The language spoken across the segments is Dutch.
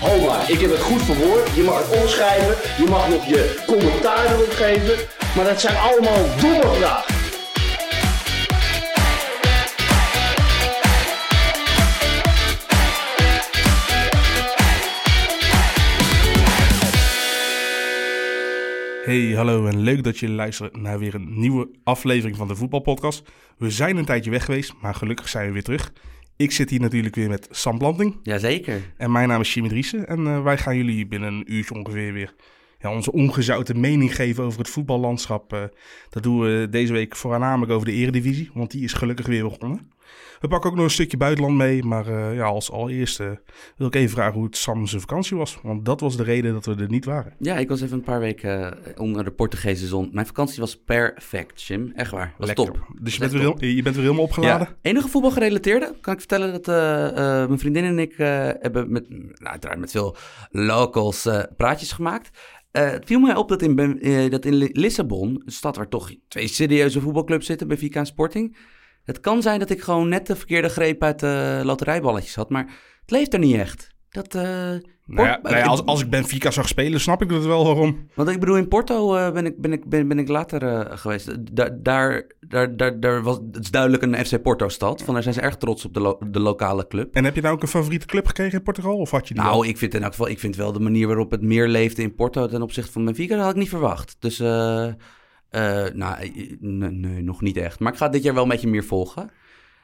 Ho maar, ik heb het goed verwoord. Je mag het omschrijven, je mag nog je commentaar erop geven. Maar dat zijn allemaal domme vragen. Hey, hallo en leuk dat je luistert naar weer een nieuwe aflevering van de Voetbalpodcast. We zijn een tijdje weg geweest, maar gelukkig zijn we weer terug. Ik zit hier natuurlijk weer met Sam Planting Jazeker. en mijn naam is Jimmy Driessen. En eh, wij gaan jullie binnen een uurtje ongeveer weer ja, onze ongezouten mening geven over het voetballandschap. Eh, dat doen we deze week voornamelijk over de eredivisie, want die is gelukkig weer begonnen. We pakken ook nog een stukje buitenland mee, maar eh, ja, als allereerste wil ik even vragen hoe het Sam zijn vakantie was. Want dat was de reden dat we er niet waren. Ja, ik was even een paar weken eh, onder de Portugese zon. Mijn vakantie was perfect, Jim. Echt waar. Was Lekker. top. Dus je bent, weer, heel- je bent weer helemaal opgeladen? Ja. Enige voetbalgerelateerde kan ik vertellen dat eh, mijn vriendin en ik hebben met, nou, uiteraard met veel locals praatjes gemaakt. Het viel mij op dat in, dat in Li- Lissabon, een stad waar toch twee serieuze voetbalclubs zitten, Benfica en Sporting. Het kan zijn dat ik gewoon net de verkeerde greep uit de loterijballetjes had, maar het leeft er niet echt. Dat, eh, Nou ja, nou ja, als, als ik Benfica zag spelen, snap ik dat wel waarom. Want ik bedoel, in Porto eh, ben, ik, ben, ik, ben, ben ik later eh, geweest. Da- daar, daar, daar, daar was, het is duidelijk een FC Porto-stad. Van daar zijn ze erg trots op de, lo- de lokale club. En heb je nou ook een favoriete club gekregen in Portugal? Of had je die al? Nou, ik vind in elk geval, ik vind wel de manier waarop het meer leefde in Porto ten opzichte van Benfica, dat had ik niet verwacht. Dus, eh, eh, nou, eh, nee, nee, nog niet echt. Maar ik ga dit jaar wel een beetje meer volgen.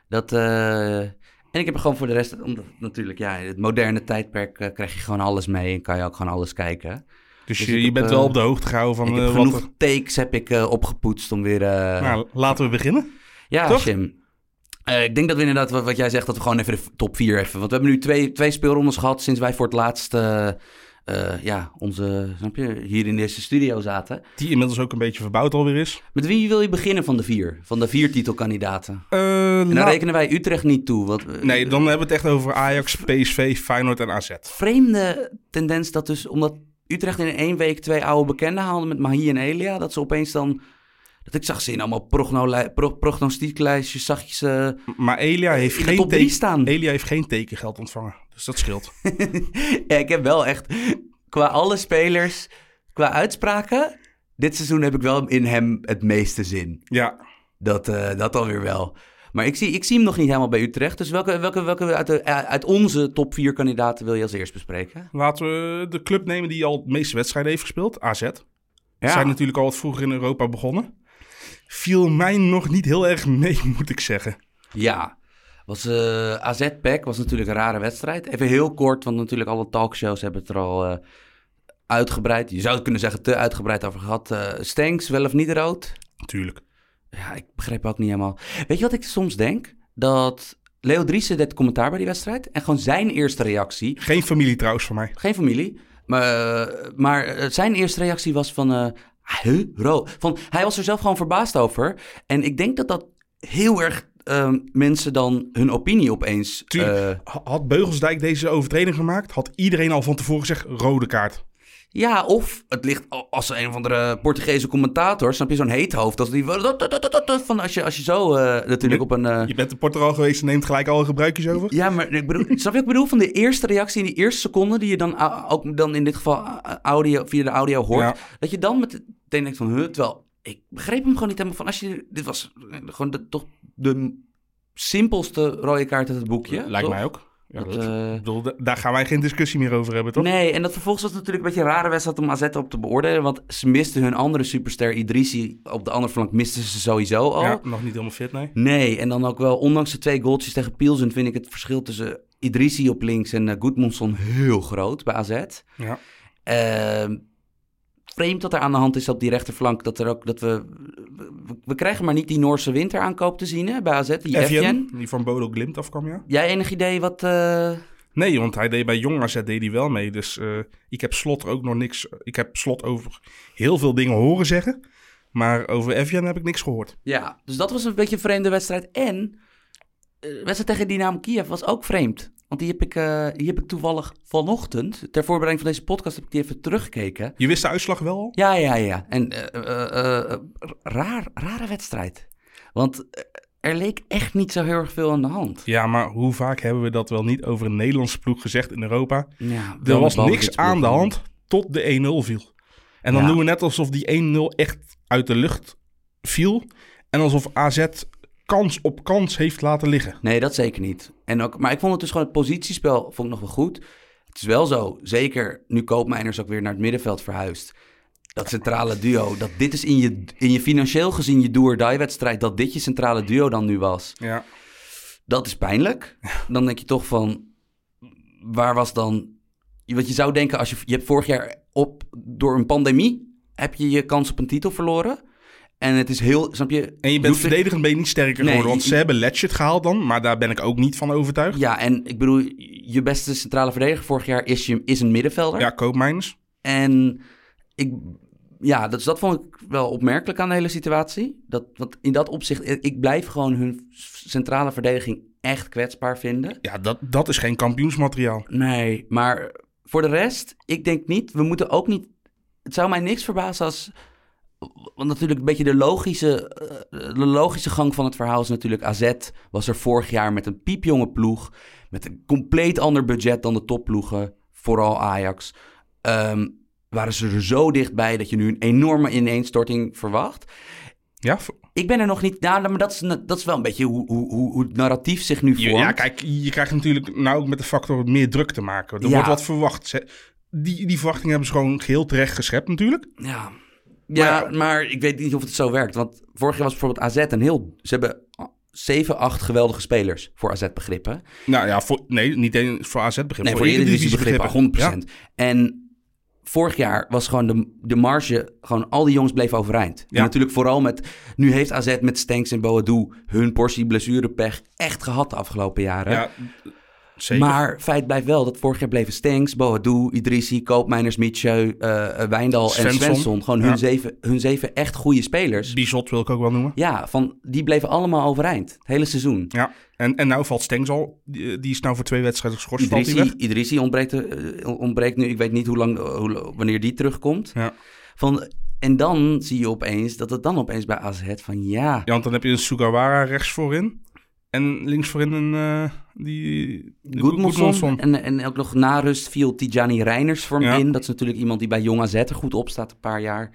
Dat, eh, en ik heb er gewoon voor de rest, omdat natuurlijk, ja, het moderne tijdperk eh, krijg je gewoon alles mee en kan je ook gewoon alles kijken. dus dus je, je bent eh, wel op de hoogte gehouden van eh, wat genoeg er... takes heb ik eh, opgepoetst om weer... eh, Nou, laten we beginnen. ja, toch? Jim. Eh, ik denk dat we inderdaad, wat, wat jij zegt, dat we gewoon even de top 4 even... Want we hebben nu twee, twee speelrondes gehad sinds wij voor het laatst... eh, eh, ja, onze, snap je, hier in deze studio zaten. Die inmiddels ook een beetje verbouwd alweer is. Met wie wil je beginnen van de vier? Van de vier titelkandidaten? Eh, En dan laat- rekenen wij Utrecht niet toe. Want, eh, Nee, dan hebben we het echt over Ajax, PSV, Feyenoord en AZ. Vreemde tendens dat dus, omdat Utrecht in één week twee oude bekenden haalde met Mahi en Elia, dat ze opeens dan... Dat ik zag ze in allemaal prognoli- pro- prognostieklijstjes, zag je ze Maar Elia heeft, geen teken-. Elia heeft geen tekengeld ontvangen. Dus dat scheelt. ja, ik heb wel echt, qua alle spelers, qua uitspraken, dit seizoen heb ik wel in hem het meeste zin. Ja, Dat, eh dat alweer wel. Maar ik zie, ik zie hem nog niet helemaal bij Utrecht. Dus welke, welke, welke uit, de, uit onze top vier kandidaten wil je als eerst bespreken? laten we de club nemen die al de meeste wedstrijden heeft gespeeld. AZ. Ja, Zijn natuurlijk al wat vroeger in Europa begonnen. Viel mij nog niet heel erg mee, moet ik zeggen. ja. Was, eh AZ-PEC was natuurlijk een rare wedstrijd. Even heel kort, want natuurlijk alle talkshows hebben het er al eh, uitgebreid. Je zou het kunnen zeggen te uitgebreid over gehad. Eh Stenks, wel of niet rood? Natuurlijk. Ja, ik begreep ook niet helemaal. Weet je wat ik soms denk? Dat Leo Driessen deed commentaar bij die wedstrijd. En gewoon zijn eerste reactie... Geen familie trouwens van mij. Geen familie. Maar, maar zijn eerste reactie was van... huh, ro. Van, hij was er zelf gewoon verbaasd over. En ik denk dat dat heel erg ehm, mensen dan hun opinie opeens... Tuurlijk. eh, Ha- Had Beugelsdijk deze overtreding gemaakt, had iedereen al van tevoren gezegd rode kaart. ja, of het ligt als een of andere Portugese commentator... Snap je, zo'n heet hoofd. Als die, van als, je, als je zo eh, natuurlijk op een... eh, Je bent in Portugal geweest en neemt gelijk alle gebruikjes over. Ja, maar ik bedoel, snap je wat ik bedoel? Van de eerste reactie in die eerste seconde die je dan ook dan in dit geval audio, via de audio hoort. Ja. Dat je dan meteen denkt van, huh, terwijl ik begreep hem gewoon niet helemaal van als je, dit was eh, gewoon de, toch de simpelste rode kaart uit het boekje. Lijkt toch? mij ook. Ja, Dat, dat- eh, ik bedoel, da- daar gaan wij geen discussie meer over hebben, toch? Nee, en dat vervolgens was natuurlijk een beetje een rare wedstrijd om AZ op te beoordelen. Want ze misten hun andere superster Idrissi. Op de andere flank misten ze sowieso al. Ja, nog niet helemaal fit, nee. Nee, en dan ook wel, ondanks de twee goaltjes tegen Pielsen, vind ik het verschil tussen Idrissi op links en uh, heel groot bij AZ. Ja. Ehm, vreemd wat er aan de hand is op die rechterflank. Dat, er ook, dat we, we, we krijgen maar niet die Noorse winteraankoop te zien hè, bij AZ. Die die van Bodo Glimt afkwam, ja. Jij enig idee wat... eh, Nee, want hij deed bij Jong AZ deed hij wel mee. Dus eh, ik heb Slot ook nog niks... Ik heb Slot over heel veel dingen horen zeggen. Maar over Evian heb ik niks gehoord. Ja, dus dat was een beetje een vreemde wedstrijd. En eh, de wedstrijd tegen Dynamo Kiev was ook vreemd. Want die heb, ik, eh, die heb ik toevallig vanochtend, ter voorbereiding van deze podcast, heb ik die even teruggekeken. Je wist de uitslag wel? Ja, ja, ja. En eh, eh, raar, rare wedstrijd. Want er leek echt niet zo heel erg veel aan de hand. Ja, maar hoe vaak hebben we dat wel niet over een Nederlandse ploeg gezegd in Europa? Ja, Er was niks aan de hand tot de 1-0 viel. En dan Ja. doen we net alsof die 1-0 echt uit de lucht viel. En alsof AZ kans op kans heeft laten liggen. Nee, dat zeker niet. En ook, maar ik vond het dus gewoon het positiespel vond ik nog wel goed. Het is wel zo, zeker nu Koopmeiners ook weer naar het middenveld verhuist. Dat centrale duo, dat dit is in je, in je financieel gezien je do-or-die-wedstrijd, dat dit je centrale duo dan nu was. Ja. Dat is pijnlijk. Dan denk je toch van, waar was dan... Want je zou denken, als je, je hebt vorig jaar op, door een pandemie, heb je je kans op een titel verloren. En het is heel, snap je... En je bent er- verdedigend ben je niet sterker Nee, geworden. Want je- ze hebben Letchert gehaald dan. Maar daar ben ik ook niet van overtuigd. Ja, en ik bedoel, je beste centrale verdediger vorig jaar is, je, is een middenvelder. Ja, Koopmeiners. En ik, ja, dat, dat vond ik wel opmerkelijk aan de hele situatie. Dat, want in dat opzicht, ik ik blijf gewoon hun centrale verdediging echt kwetsbaar vinden. Ja, dat, dat is geen kampioensmateriaal. Nee, maar voor de rest, ik denk niet, we moeten ook niet. Het zou mij niks verbazen als. Want natuurlijk een beetje de logische, eh, de logische gang van het verhaal is natuurlijk... AZ was er vorig jaar met een piepjonge ploeg... met een compleet ander budget dan de topploegen, vooral Ajax... Ehm, waren ze er zo dichtbij dat je nu een enorme ineenstorting verwacht. Ja, Ik ben er nog niet... Nou, maar dat is, dat is wel een beetje hoe, hoe, hoe, het narratief zich nu vormt. ja, kijk, je krijgt natuurlijk nou ook met de factor meer druk te maken. Er Ja. wordt wat verwacht. Die, die verwachtingen hebben ze gewoon geheel terecht geschept natuurlijk. Ja. Ja, Maar- maar ik weet niet of het zo werkt. Want vorig jaar was bijvoorbeeld AZ een heel... Ze hebben 7, 8 geweldige spelers voor AZ begrippen. Nou ja, voor, nee, niet eens voor AZ begrip. Nee, voor Eredivisie begrippen, 100%. Ja. En vorig jaar was gewoon de, de marge... Gewoon al die jongens bleven overeind. Ja. En natuurlijk vooral met... Nu heeft AZ met Stenks en Boadu hun portie blessurepech echt gehad de afgelopen jaren. Ja, zeker. Maar feit blijft wel dat vorig jaar bleven Stenks, Boadu, Idrissi, Koopmeiners, Mitchell, eh, eh, Wijndal en Svensson. Gewoon Ja. hun, zeven, hun zeven echt goede spelers. Bizot wil ik ook wel noemen. Ja, van, die bleven allemaal overeind. Het hele seizoen. Ja, en, en nou valt Stengs al. Die, die is nou voor twee wedstrijden geschorst. Idrissi, ontbreekt, eh, ontbreekt nu. Ik weet niet hoe lang, eh, hoe, wanneer die terugkomt. Ja. Van, en dan zie je opeens dat het dan opeens bij AZ van ja... ja, want dan heb je een Sugawara rechts voorin. En links voorin een... eh die... Goedmondson. En, en ook nog na rust viel Tijani Reiners voor Ja. in. Dat is natuurlijk iemand die bij Jong AZ er goed op staat een paar jaar.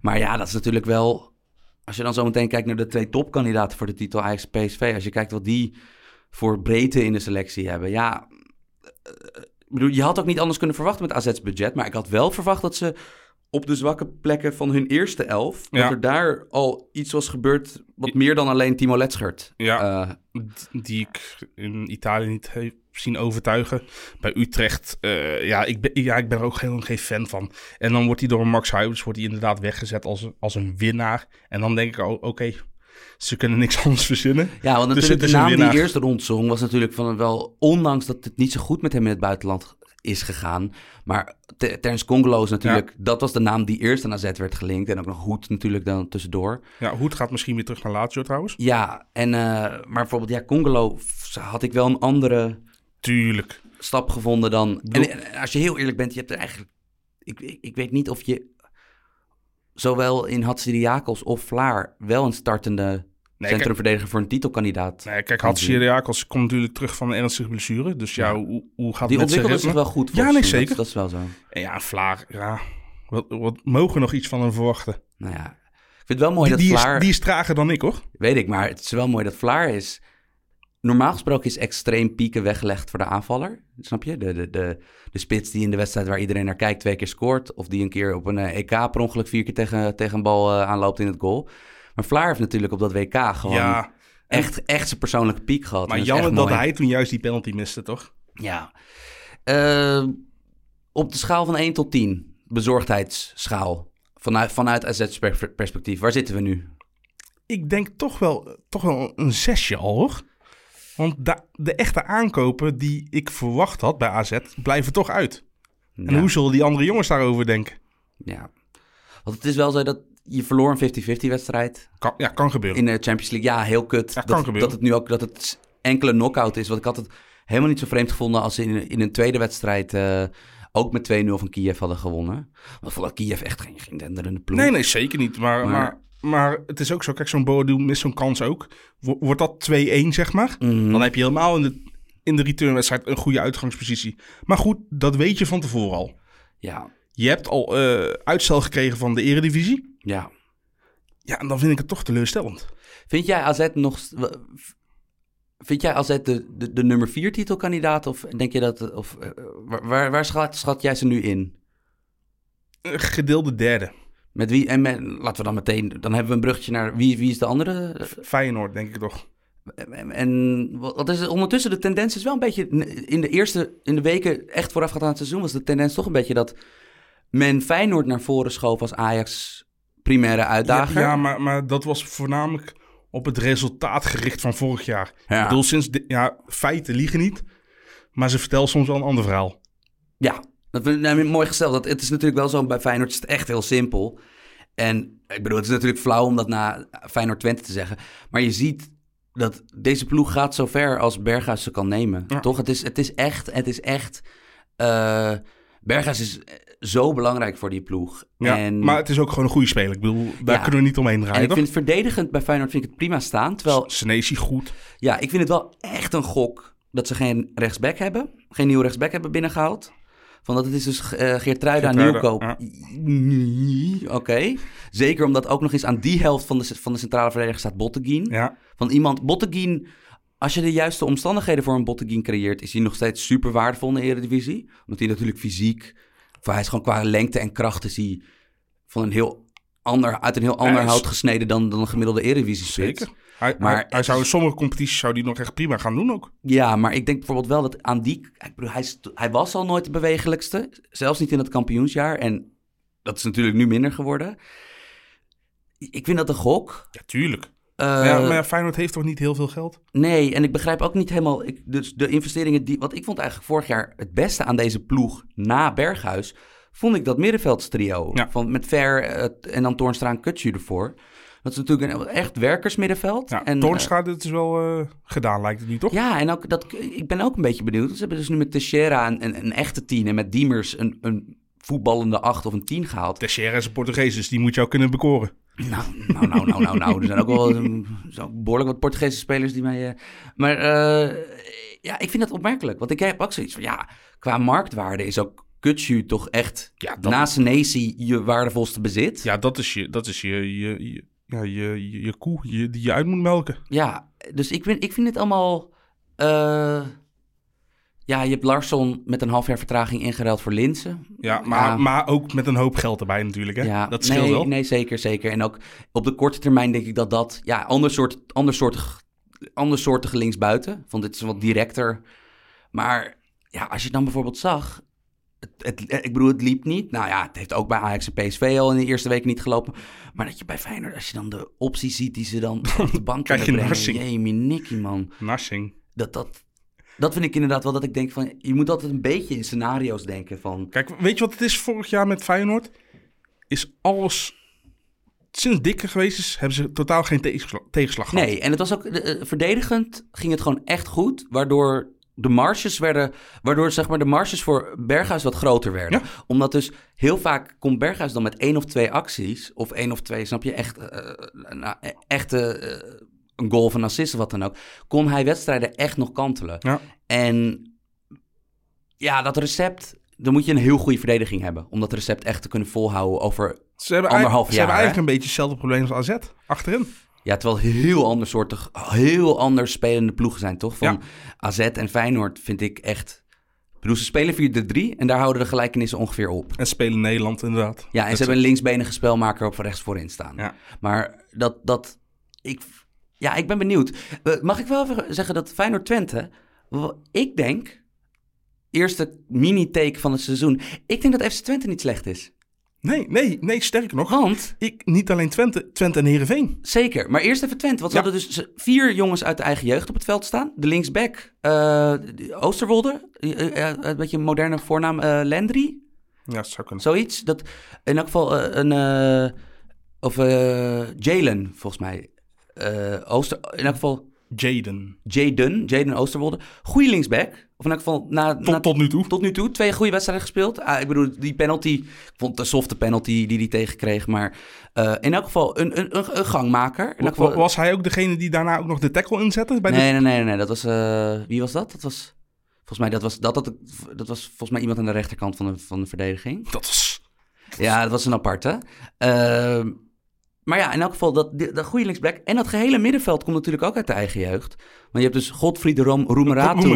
Maar ja, dat is natuurlijk wel... Als je dan zo meteen kijkt naar de twee topkandidaten voor de titel Ajax PSV. Als je kijkt wat die voor breedte in de selectie hebben. Ja, eh, bedoel, je had ook niet anders kunnen verwachten met AZ's budget. Maar ik had wel verwacht dat ze op de zwakke plekken van hun eerste elf... Ja. dat er daar al iets was gebeurd wat meer dan alleen Timo Letschert. Ja. Eh, die ik in Italië niet heb zien overtuigen. Bij Utrecht, eh, ja, ik ben, ja, ik ben er ook helemaal geen fan van. En dan wordt hij door Max Huibers wordt hij inderdaad weggezet als, als een winnaar. En dan denk ik, oh, oké, ze kunnen niks anders verzinnen. Ja, want Dus natuurlijk de naam die eerst rondzong was natuurlijk van wel... Ondanks dat het niet zo goed met hem in het buitenland is gegaan. Maar Te- Terence Congolo is natuurlijk... Dat was de naam die eerst aan AZ werd gelinkt. En ook nog goed natuurlijk dan tussendoor. Ja, Hoed gaat misschien weer terug naar Lazio trouwens. Ja, en, eh, maar bijvoorbeeld ja, Congolo had ik wel een andere Tuurlijk. stap gevonden dan... En, en als je heel eerlijk bent, je hebt er eigenlijk... Ik, ik, ik weet niet of je zowel in Hatsidiakos of Vlaar wel een startende Nee, centrumverdediger voor een titelkandidaat... Nee, kijk, had. Syriakos komt natuurlijk terug van een ernstige blessure. Dus ja, Ja. hoe, hoe gaat Die het met zijn ontwikkelde zich wel goed. Ja, nee, zeker. Dat, dat is wel zo. En ja, Vlaar, ja. Wat, wat mogen we nog iets van hem verwachten? Nou ja, ik vind het wel mooi Die, dat die, Vlaar... is, die is trager dan ik, hoor. Weet ik, maar het is wel mooi dat Vlaar is... Normaal gesproken is extreem pieken weggelegd voor de aanvaller. Snap je? De, de, de, de spits die in de wedstrijd waar iedereen naar kijkt twee keer scoort. Of die een keer op een eh, EK per ongeluk vier keer tegen, tegen een bal eh, aanloopt in het goal. Maar Vlaar heeft natuurlijk op dat WK gewoon Ja, echt, echt zijn persoonlijke piek gehad. maar jammer dat mooi. hij toen juist die penalty miste, toch? Ja. Eh, op de schaal van 1 tot 10, bezorgdheidsschaal, vanuit, vanuit AZ's per- perspectief, waar zitten we nu? Ik denk toch wel, toch wel een zesje al, hoor. Want de echte aankopen die ik verwacht had bij AZ blijven toch uit. En hoe zullen die andere jongens daarover denken? Ja. Want het is wel zo dat je verloor een 50-50 wedstrijd Kan, ja, kan gebeuren. in de Champions League. Ja, heel kut. Ja, dat, gebeuren. dat het nu ook dat het enkele knockout is. Want ik had het helemaal niet zo vreemd gevonden als ze in, in een tweede wedstrijd eh, ook met 2-0 van Kiev hadden gewonnen. Vond dat Kiev echt geen, geen denderende ploeg. Nee, nee, zeker niet. Maar, Maar- maar... Maar, het is ook zo, kijk, zo'n Boadu mist zo'n kans ook. Wo- Wordt dat 2-1, zeg maar? Mhm. Dan heb je helemaal in de, in de returnwedstrijd een goede uitgangspositie. Maar goed, dat weet je van tevoren al. Ja, Je hebt al eh, uitstel gekregen van de eredivisie. Ja. Ja, en dan vind ik het toch teleurstellend. Vind jij AZ nog... Vind jij AZ de, de, de nummer 4 titelkandidaat? Of denk je dat... Of, eh, waar, waar, schat, schat jij ze nu in? Een gedeelde derde. Met wie? En met, laten we dan meteen... Dan hebben we een bruggetje naar... Wie, wie is de andere? Feyenoord, denk ik toch. En, en wat is het? ondertussen de tendens is wel een beetje... In de eerste... In de weken echt voorafgaand aan het seizoen... was de tendens toch een beetje dat... Men Feyenoord naar voren schoof als Ajax primaire uitdager. ja maar, maar dat was voornamelijk op het resultaat gericht van vorig jaar. Ja. Ik bedoel, sinds... de- ja, feiten liegen niet. Maar ze vertellen soms wel een ander verhaal. Ja, dat vind ik mooi gesteld. Dat, het is natuurlijk wel zo, bij Feyenoord is het echt heel simpel. En ik bedoel, het is natuurlijk flauw om dat na Feyenoord Twente te zeggen. Maar je ziet dat deze ploeg gaat zo ver als Berghuis ze kan nemen. Ja. Toch? Het is, het is echt, het is echt... eh, Berghuis is zo belangrijk voor die ploeg. Ja, en, Maar het is ook gewoon een goede speler. Ik bedoel, daar Ja. kunnen we niet omheen en draaien. ik toch? vind verdedigend bij Feyenoord vind ik het prima staan. Terwijl, Senesi goed. ja, ik vind het wel echt een gok dat ze geen rechtsback hebben. Geen nieuwe rechtsback hebben binnengehaald. Van dat het is dus eh Geertruida aan Geertruida, Nieuwkoop. ja. Oké. Zeker omdat ook nog eens aan die helft van de, van de centrale verdediger staat Botteguin. Ja, Van iemand, Botteguin, als je de juiste omstandigheden voor een Botteguin creëert, is hij nog steeds super waardevol in de Eredivisie. Omdat hij natuurlijk fysiek, hij is gewoon qua lengte en kracht is hij van een heel ander, uit een heel ander hout gesneden dan, dan een gemiddelde Eredivisie zeker. Hij, Maar hij, zou in sommige competities zou die nog echt prima gaan doen ook. Ja, maar ik denk bijvoorbeeld wel dat aan die... Ik bedoel, hij, hij was al nooit de bewegelijkste. Zelfs niet in het kampioensjaar. En dat is natuurlijk nu minder geworden. Ik vind dat een gok. Ja, tuurlijk. Eh, ja, maar ja, Feyenoord heeft toch niet heel veel geld? Nee, en ik begrijp ook niet helemaal... Ik, dus de investeringen die... Want ik vond eigenlijk vorig jaar het beste aan deze ploeg na Berghuis... vond ik dat middenveldstrio. Ja. Van, met Ver eh, en dan Toornstra en Kutsu ervoor. Dat is natuurlijk een echt werkersmiddenveld. Ja, en, eh, Toornstra, dit is wel eh, gedaan, lijkt het niet, toch? Ja, en ook dat, ik ben ook een beetje benieuwd. Ze hebben dus nu met Teixeira een, een, een echte tien en met Diemers een, een voetballende acht of een tien gehaald. Teixeira is een Portugees, dus die moet jou kunnen bekoren. Nou, nou, nou, nou, nou, nou. Er zijn ook wel um, zo behoorlijk wat Portugese spelers die mij... eh, maar eh, ja, ik vind dat opmerkelijk. Want ik heb ook zoiets van, ja, qua marktwaarde is ook Kutsu toch echt Ja, dat- na Senesi je waardevolste bezit. Ja, dat is je, dat is je, je, je, ja, je, je, je koe je, die je uit moet melken. Ja, dus ik vind, ik vind het allemaal... eh, ja, je hebt Larsson met een half jaar vertraging ingeruild voor Linsen. Ja, maar, Ja. maar ook met een hoop geld erbij natuurlijk, hè? Ja, dat scheelt nee, wel. Nee, zeker, zeker. En ook op de korte termijn denk ik dat dat... Ja, ander soort, ander soortig, ander soortige linksbuiten. Want dit is wat directer. Maar ja, als je dan bijvoorbeeld zag... Het, het, ik bedoel, het liep niet. Nou ja, het heeft ook bij Ajax en PSV al in de eerste weken niet gelopen. Maar dat je bij Feyenoord, als je dan de opties ziet die ze dan op de bank Krijg kunnen je brengen. narsing. Jemie, Nicky, man. Narsing. Dat, dat, dat vind ik inderdaad wel dat ik denk van... Je moet altijd een beetje in scenario's denken van... Kijk, weet je wat het is vorig jaar met Feyenoord? Is alles... Sinds Dikke geweest is, hebben ze totaal geen tegenslag, tegenslag gehad. Nee, en het was ook eh, verdedigend ging het gewoon echt goed, waardoor de marges werden, waardoor zeg maar de marges voor Berghuis wat groter werden. Omdat dus heel vaak komt Berghuis dan met één of twee acties, of één of twee, snap je, echt, eh, nou, eh, echt eh, een goal een assist of wat dan ook, kon hij wedstrijden echt nog kantelen. Ja. En ja, dat recept, dan moet je een heel goede verdediging hebben, om dat recept echt te kunnen volhouden over Ze hebben, Anderhalf eigenlijk, ze hebben jaar, eigenlijk een beetje hetzelfde probleem als AZ. Achterin. Ja, terwijl heel ander soortig, heel anders spelende ploegen zijn, toch? Van Ja. AZ en Feyenoord vind ik echt... Ik bedoel, ze spelen 4-3 en daar houden de gelijkenissen ongeveer op. En spelen Nederland inderdaad. Ja, en Dat ze hebben een linksbenige spelmaker op rechts voorin staan. Ja. Maar dat, dat, ik, ja, ik ben benieuwd. Eh, mag ik wel even zeggen dat Feyenoord-Twente, wa- ik denk, eerste mini-take van het seizoen, ik denk dat FC Twente niet slecht is. Nee, nee, nee, sterker nog. Want, Ik, niet alleen Twente, Twente en Heerenveen. zeker, maar eerst even Twente. Want Ja. hadden dus vier jongens uit de eigen jeugd op het veld staan. De linksback, de- Oosterwolde, eh, een beetje een moderne voornaam, eh Landry. Ja, dat zou kunnen. Zoiets. Dat, in elk geval een. of Jalen, volgens mij. Eh, Ooster, in elk geval Jaden. Jaden. Jaden Oosterwolde. Goeie linksback. Of in elk geval na, Tot, na- tot nu toe. tot nu toe. Twee goede wedstrijden gespeeld. Ah, ik bedoel, die penalty. Ik vond een softe penalty die hij tegenkreeg. Maar eh, in elk geval een, een, een, een gangmaker. In elk geval, Was hij ook degene die daarna ook nog de tackle inzette? Bij de... nee, nee, nee, nee, nee. Dat was. eh, wie was dat? Dat was. Volgens mij, dat was, dat, dat, dat was volgens mij iemand aan de rechterkant van de, van de verdediging. Dat was... Ja, dat was een aparte. Ehm, maar ja, in elk geval, dat, dat goede linksback. En dat gehele middenveld komt natuurlijk ook uit de eigen jeugd. Want je hebt dus Godfried de Rom, Roemeratu.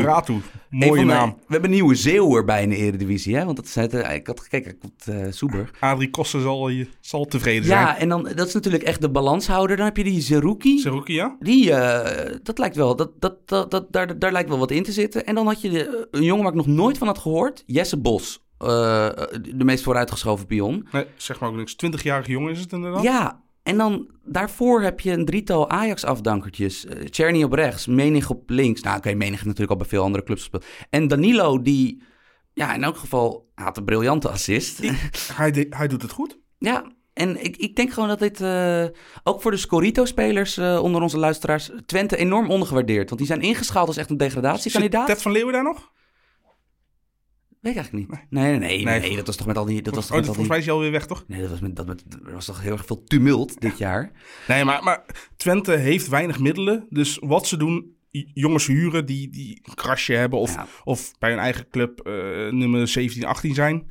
Mooie de- naam. we hebben een nieuwe Zeeuw erbij in de Eredivisie, hè? Want dat is het, eh, ik had gekeken, komt eh Soeburg. Adrie Koster zal, je- zal tevreden zijn. Ja, en dan, dat is natuurlijk echt de balanshouder. Dan heb je die Zerouki. Seruki, ja? Die, eh, dat lijkt wel, dat, dat, dat, dat, daar, daar lijkt wel wat in te zitten. En dan had je de, een jongen waar ik nog nooit van had gehoord. Jesse Bos. eh, de meest vooruitgeschoven pion. Nee, zeg maar ook niks. 20-jarige jongen is het inderdaad. Ja, en dan daarvoor heb je een drietal Ajax-afdankertjes. Uh, Czerny op rechts, Menig op links. Nou, oké, Menig heeft natuurlijk al bij veel andere clubs gespeeld. En Danilo, die, ja, in elk geval had een briljante assist. Hij, de- hij doet het goed. ja, en ik, ik denk gewoon dat dit, eh, ook voor de Scorito-spelers eh, onder onze luisteraars, Twente enorm ondergewaardeerd. Want die zijn ingeschaald als echt een Zit degradatiekandidaat. Ted van Leeuwen daar nog? Weet ik eigenlijk niet. Nee, nee, nee, nee, Nee. dat was toch met al die... Dat was toch oh, met volgens mij is hij alweer weg, toch? Nee, dat was, met, dat, met, er was toch heel erg veel tumult dit jaar. Nee, maar, maar Twente heeft weinig middelen. Dus wat ze doen, jongens huren die, die een krasje hebben... of, Ja. of bij hun eigen club eh, nummer 17, 18 zijn.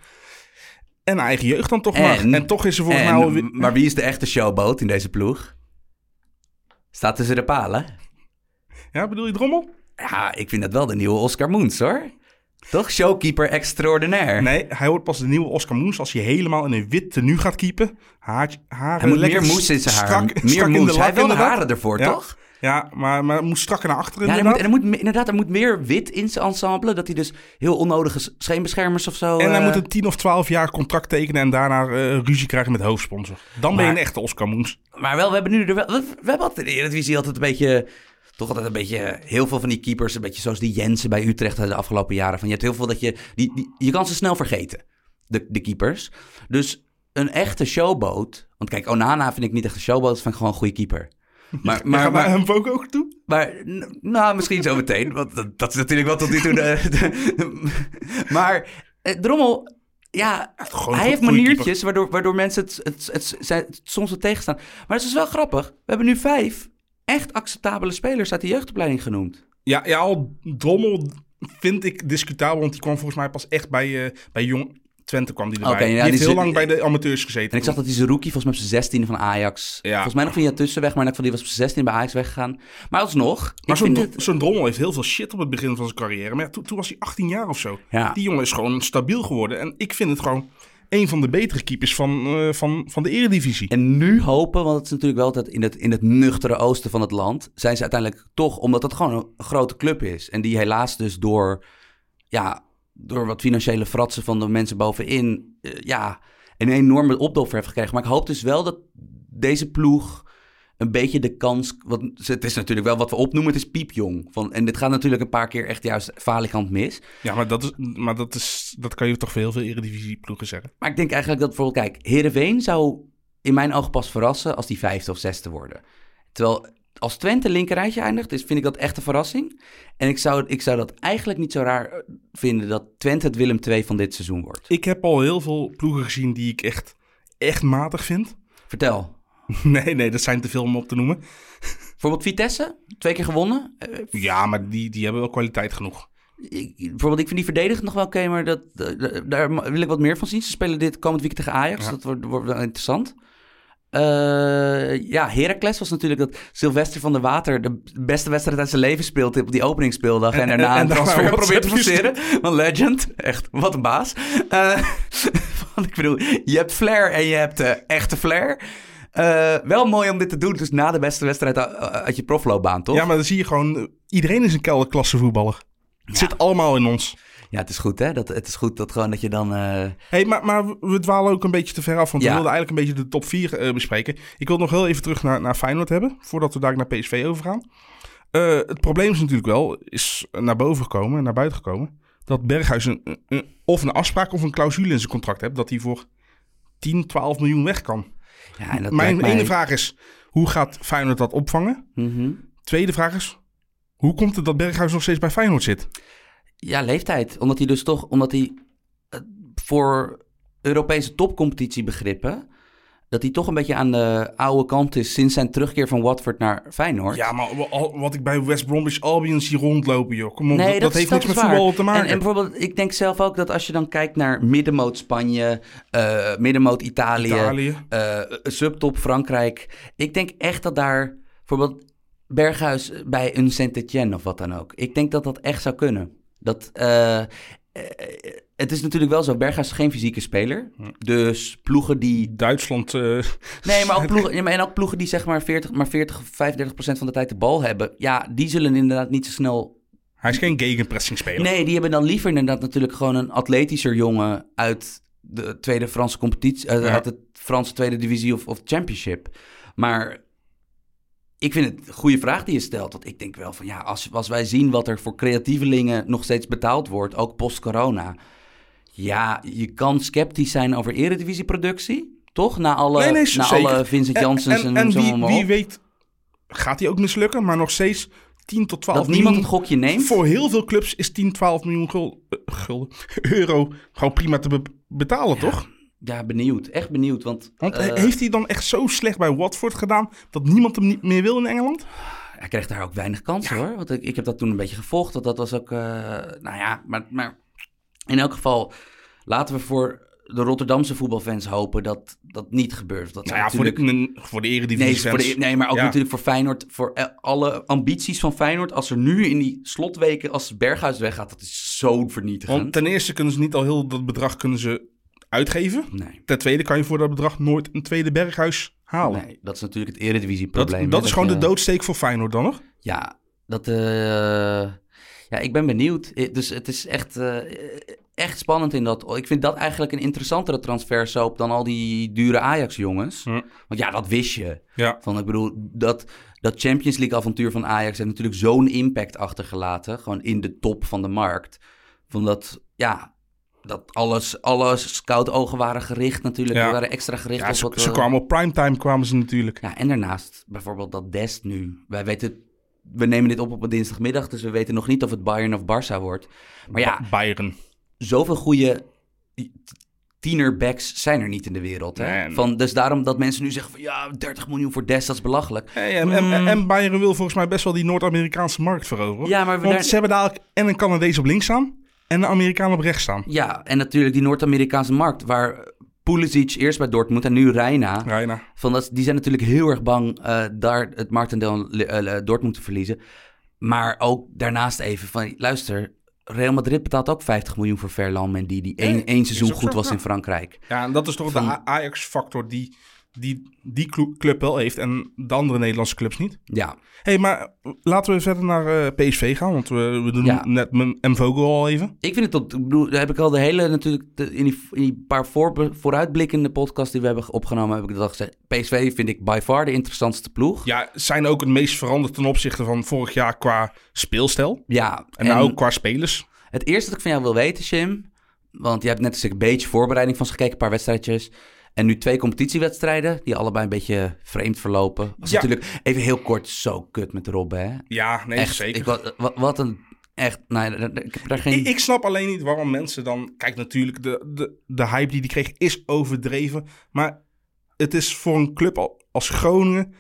En eigen jeugd dan toch En- maar. En toch is er volgens En, mij alweer... Maar wie is de echte showboat in deze ploeg? Staat tussen de palen. Ja, bedoel je Drommel? Ja, ik vind dat wel de nieuwe Oscar Moens, hoor. Toch? Showkeeper extraordinair. Nee, hij wordt pas de nieuwe Oscar Moes als hij helemaal in een wit tenue gaat keepen. Haar, haar Hij moet meer moes in zijn haar. Strak, meer strak in moes. de Hij lak wel de haren ervoor, Ja. toch? Ja, maar, maar het moet strakker naar achteren Ja, er inderdaad. moet, er moet, inderdaad, er moet meer wit in zijn ensemble. Dat hij dus heel onnodige scheenbeschermers of zo... En hij eh, moet een 10 of 12 jaar contract tekenen en daarna eh, ruzie krijgen met hoofdsponsor. Dan ben je een echte Oscar Moes. Maar wel, we hebben nu er wel. We, we hebben altijd in de Eredivisie altijd een beetje. Toch altijd een beetje. Heel veel van die keepers. Een beetje zoals die Jensen bij Utrecht de afgelopen jaren. Van je hebt heel veel dat je. Die, die, je kan ze snel vergeten. De, de keepers. Dus een echte showboat. Want kijk, Onana vind ik niet echt een showboat. Dat vind ik gewoon een goede keeper. Maar, Maar, naar maar, hem ook ook toe? maar, nou, misschien zo meteen. Want dat, dat is natuurlijk wel tot nu toe. De, de- maar eh, Drommel. Ja, Gewoon hij heeft maniertjes waardoor, waardoor mensen het, het, het, het soms wat tegenstaan. Maar het is wel grappig. We hebben nu vijf echt acceptabele spelers uit de jeugdopleiding genoemd. Ja, ja, al Drommel vind ik discutabel, want die kwam volgens mij pas echt bij, eh, bij Jong Twente kwam die erbij. Ja, die heel lang bij de amateurs gezeten. En ik zag dat die Zerouki, volgens mij op zijn 16 van Ajax. Ja. Volgens mij nog via tussenweg, maar geval die was op zijn 16 bij Ajax weggegaan. Maar alsnog. Maar zo'n het- Drommel heeft heel veel shit op het begin van zijn carrière. Maar ja, toen, toen was hij 18 jaar of zo. Ja. Die jongen is gewoon stabiel geworden. En ik vind het gewoon een van de betere keepers van, eh, van, van de eredivisie. En nu hopen, want het is natuurlijk wel dat in het, in het nuchtere oosten van het land, zijn ze uiteindelijk toch, omdat het gewoon een grote club is. En die helaas dus door, ja, door wat financiële fratsen van de mensen bovenin, eh, ja, een enorme opdoffer heeft gekregen. Maar ik hoop dus wel dat deze ploeg een beetje de kans, want het is natuurlijk wel wat we opnoemen, het is piepjong. Van, en dit gaat natuurlijk een paar keer echt juist falikant mis. Ja, maar, dat, is, maar dat, is, dat kan je toch voor heel veel eredivisieploegen zeggen. Maar ik denk eigenlijk dat bijvoorbeeld, kijk, Heerenveen zou in mijn ogen pas verrassen als die vijfde of zesde worden. Terwijl als Twente linkerrijtje eindigt, is, vind ik dat echt een verrassing. En ik zou, ik zou dat eigenlijk niet zo raar eh, vinden dat Twente het Willem II van dit seizoen wordt. Ik heb al heel veel ploegen gezien die ik echt, echt matig vind. Vertel. Nee, nee, dat zijn te veel om op te noemen. Bijvoorbeeld Vitesse, twee keer gewonnen. Eh, Ja, maar die, die hebben wel kwaliteit genoeg. ik, bijvoorbeeld, ik vind die verdedigend nog wel oké, maar dat, eh, daar wil ik wat meer van zien. Ze spelen dit komend weekend tegen Ajax, Ja. dat wordt, wordt wel interessant. Eh, ja, Heracles was natuurlijk dat Sylvester van der Water de beste wedstrijd uit zijn leven speelt op die openingsspeeldag. En, En- daarna en- en een transfer probeert te forceren. Een legend. Echt, wat een baas. Want ik bedoel, je hebt flair en je hebt eh, echte flair. Eh, wel mooi om dit te doen, dus na de beste wedstrijd uit, uit je profloopbaan, toch? Ja, maar dan zie je gewoon... eh, Iedereen is een kelderklasse voetballer. Het zit allemaal in ons. Ja, het is goed hè. Dat, het is goed dat gewoon dat je dan... eh, Hey, maar, maar we dwalen ook een beetje te ver af, want Ja. we wilden eigenlijk een beetje de top 4 bespreken. Ik wil nog heel even terug naar, naar Feyenoord hebben, voordat we daar naar PSV overgaan. Eh het probleem is natuurlijk wel, is naar boven gekomen, naar buiten gekomen, dat Berghuis een, of een afspraak of een clausule in zijn contract heeft, dat hij voor 10, 12 miljoen weg kan. Ja, en dat Mijn mij- ene vraag is, hoe gaat Feyenoord dat opvangen? Mhm. Tweede vraag is, hoe komt het dat Berghuis nog steeds bij Feyenoord zit? Ja, leeftijd. Omdat hij dus toch, omdat hij eh, voor Europese topcompetitiebegrippen, dat hij toch een beetje aan de oude kant is sinds zijn terugkeer van Watford naar Feyenoord. Ja, maar wat ik bij West Bromwich Albion zie rondlopen, joh. Kom op, Nee, dat, heeft niks met waar. voetbal te maken. En, en bijvoorbeeld, ik denk zelf ook dat als je dan kijkt naar middenmoot Spanje, eh, middenmoot Italië, Italië. eh, subtop Frankrijk. Ik denk echt dat daar bijvoorbeeld Berghuis bij een Saint-Etienne of wat dan ook. Ik denk dat dat echt zou kunnen. Dat, eh, het is natuurlijk wel zo, Berghuis is geen fysieke speler. Dus ploegen die... Duitsland. eh, Nee, maar ook ploegen, en ook ploegen die zeg maar 40, maar 40, 35 procent van de tijd de bal hebben. Ja, die zullen inderdaad niet zo snel hij is geen gegenpressing speler. Nee, die hebben dan liever inderdaad natuurlijk gewoon een atletischer jongen uit de tweede Franse competitie, eh, Ja. uit de Franse tweede divisie of, of championship. Maar ik vind het een goede vraag die je stelt. Want ik denk wel van ja, als, als wij zien wat er voor creatievelingen nog steeds betaald wordt, ook post-corona. Ja, je kan sceptisch zijn over eredivisieproductie, toch? Na alle, Nee, nee, na zeker. alle Vincent Janssens en, en, en zo wie, allemaal wie op. weet gaat hij ook mislukken, maar nog steeds 10 tot 12 Dat niemand miljoen. het gokje neemt. Voor heel veel clubs is 10, 12 miljoen gul- eh, gulden, euro gewoon prima te be- betalen, toch? Ja, benieuwd. Echt benieuwd. Want, Want eh, he- heeft hij dan echt zo slecht bij Watford gedaan dat niemand hem niet meer wil in Engeland? Hij kreeg daar ook weinig kansen hoor. Want ik, ik heb dat toen een beetje gevolgd. Dat, dat was ook, eh, nou ja, maar, maar in elk geval laten we voor de Rotterdamse voetbalfans hopen dat dat niet gebeurt. Dat Nou ja, voor natuurlijk- de, voor de Nee, eredivisie voor de, nee, maar ook Ja. natuurlijk voor Feyenoord. Voor eh, alle ambities van Feyenoord. Als er nu in die slotweken, als Berghuis weggaat, dat is zo vernietigend. Want ten eerste kunnen ze niet al heel dat bedrag kunnen ze uitgeven. Nee, Ten tweede kan je voor dat bedrag nooit een tweede berghuis halen. nee, dat is natuurlijk het Dat, eredivisieprobleem. dat hè, is gewoon je- de doodsteek voor Feyenoord dan nog? Ja, dat. eh, ja, ik ben benieuwd. Eh, Dus het is echt, eh, echt spannend in dat. Ik vind dat eigenlijk een interessantere transfersoap dan al die dure Ajax-jongens. Hm. Want ja, dat wist je. Ja. Van, ik bedoel, dat, dat Champions League-avontuur van Ajax heeft natuurlijk zo'n impact achtergelaten. Gewoon in de top van de markt. Van dat, ja, dat alles, alle scout-ogen waren gericht natuurlijk. Ja. We waren extra gericht Ja, op ze, wat... ze kwamen op primetime kwamen ze natuurlijk. ja, en daarnaast bijvoorbeeld dat Dest nu. Wij weten, we nemen dit op op een dinsdagmiddag, dus we weten nog niet of het Bayern of Barça wordt. Maar ja, Ba- Bayern. zoveel goede tienerbacks zijn er niet in de wereld. Hè? Nee, Van, dus daarom dat mensen nu zeggen van ja, 30 miljoen voor Dest, dat is belachelijk. Hey, en, en, en Bayern wil volgens mij best wel die Noord-Amerikaanse markt veroveren. Mm. Ja, maar we Want daar- ze hebben dadelijk en een Canadees op links staan en een Amerikaan op rechts staan. Ja, en natuurlijk die Noord-Amerikaanse markt, waar Pulisic eerst bij Dortmund en nu Reina. Reina. Van dat, die zijn natuurlijk heel erg bang eh, daar het marktendeel uh, Dortmund te verliezen. Maar ook daarnaast even van, luister, Real Madrid betaalt ook 50 miljoen voor Ferland Mendy, die één, Nee, één seizoen goed zo, was ja. in Frankrijk. Ja, en dat is toch Van- de Ajax-factor die, die die clu- club wel heeft en de andere Nederlandse clubs niet. Ja, hey, maar laten we verder naar eh, PSV gaan, want we, we doen Ja. net M M Vogel al even. ik vind het tot, ik bedoel, daar heb ik al de hele natuurlijk, de- in, die, in die paar voor, vooruitblikkende podcasts die we hebben opgenomen, heb ik dat al gezegd. PSV vind ik by far de interessantste ploeg. Ja, zijn ook het meest veranderd ten opzichte van vorig jaar qua speelstijl. Ja, En, nou ook qua spelers. Het eerste dat ik van jou wil weten, Jim. Want je hebt net eens een beetje voorbereiding van ze gekeken, een paar wedstrijdjes. En nu twee competitiewedstrijden, die allebei een beetje vreemd verlopen. Was Ja. natuurlijk even heel kort zo kut met Rob, hè? Ja, nee, echt, zeker. Ik, wat, wat- een echt, daar- ik heb daar geen... Ik, ik snap alleen niet waarom mensen dan... Kijk, natuurlijk, de, de, de hype die die kreeg is overdreven. Maar het is voor een club al- als Groningen...